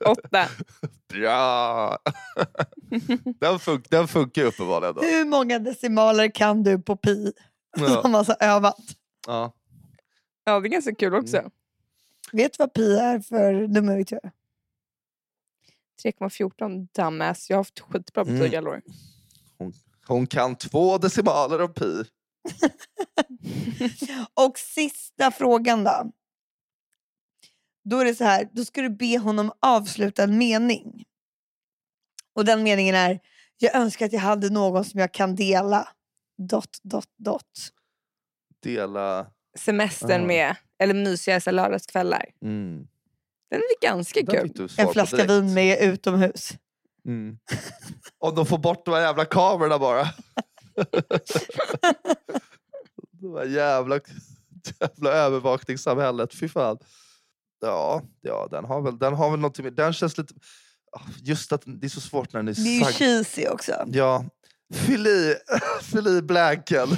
Speaker 3: Åtta.
Speaker 1: Bra! den, fun- den funkar ju uppenbarligen. Då.
Speaker 2: Hur många decimaler kan du på pi? Som
Speaker 1: Ja.
Speaker 2: man så övat.
Speaker 1: Ja.
Speaker 3: Ja, det är ganska kul också.
Speaker 1: Mm.
Speaker 2: Vet du vad pi är för nummer vet jag?
Speaker 3: 3,14 dumbass. Jag har haft skitbra
Speaker 1: Mm.
Speaker 3: betyg alla år.
Speaker 1: Hon kan två decimaler av pi.
Speaker 2: Och sista frågan då. Då är det så här, då ska du be honom avsluta en mening. Och den meningen är, jag önskar att jag hade någon som jag kan dela. Dot, dot, dot.
Speaker 1: Dela...
Speaker 3: Semestern
Speaker 1: Ah.
Speaker 3: med, eller mysiga lördagskvällar.
Speaker 1: Mm.
Speaker 3: Den är ganska kul.
Speaker 1: fick du svar
Speaker 2: En
Speaker 1: på
Speaker 2: flaska
Speaker 1: direkt.
Speaker 2: vin med utomhus.
Speaker 1: Mm. Om de får bort de här jävla kamerorna bara. de här jävla, jävla övervakningssamhället, fy fan. Ja, ja den har väl, den har väl någonting med, den känns lite... Just att det är så svårt när den är
Speaker 2: Det är ju
Speaker 1: sagd.
Speaker 2: cheesy också.
Speaker 1: Ja, fyll i, fyll i blanken.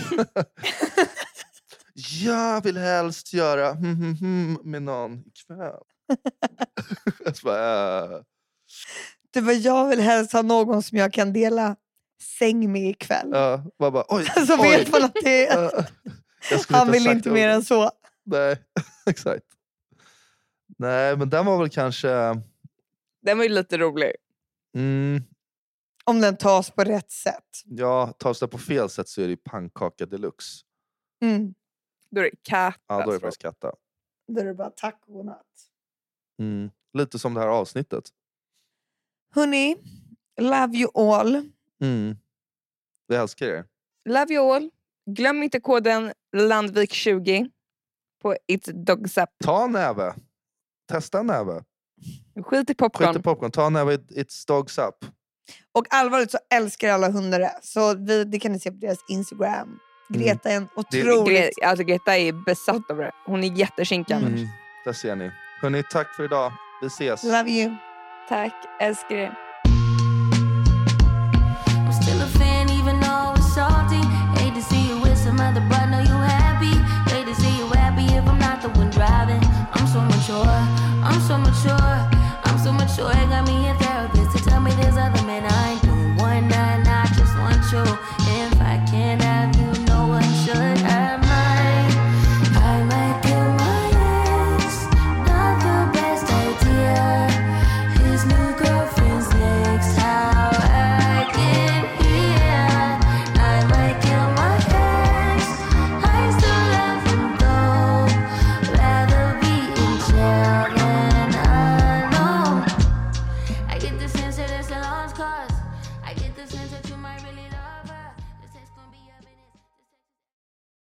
Speaker 1: Jag vill helst göra hmm, hmm, hmm med någon ikväll. bara, äh.
Speaker 2: Du bara, jag vill helst ha någon som jag kan dela säng med ikväll.
Speaker 1: Ja, man bara, oj,
Speaker 2: Så
Speaker 1: oj.
Speaker 2: vet man att det är, han
Speaker 1: ha
Speaker 2: vill inte
Speaker 1: det.
Speaker 2: mer än så.
Speaker 1: Nej, exakt. Nej, men den var väl kanske...
Speaker 6: Den var ju lite rolig.
Speaker 1: Mm,
Speaker 2: Om den tas på rätt sätt.
Speaker 1: ja, tas det på fel sätt så är det ju pannkaka deluxe.
Speaker 2: Mm.
Speaker 6: Då är det katt.
Speaker 1: Ja, då är det
Speaker 6: alltså.
Speaker 1: faktiskt katta.
Speaker 2: Då är det bara tack och godnatt.
Speaker 1: Mm. Lite som det här avsnittet.
Speaker 2: Hörni, love you all.
Speaker 1: Mm. Vi älskar er.
Speaker 6: Love you all. Glöm inte koden Landvik20 på It's Dogs Up.
Speaker 1: Ta en näve. Testa en näve.
Speaker 6: Skit i popcorn.
Speaker 1: Skit i popcorn. Ta en näve It- It's Dogs Up.
Speaker 2: Och allvarligt så älskar alla hundar Så vi, det kan ni se på deras Instagram. Greta är en otroligt...
Speaker 6: Gre- alltså Greta är besatt av det. Hon är jättekinkan.
Speaker 2: Mm.
Speaker 1: Mm. Där ser ni. Hörni, tack för idag. Vi ses.
Speaker 2: Love you.
Speaker 6: Tack, älskar er.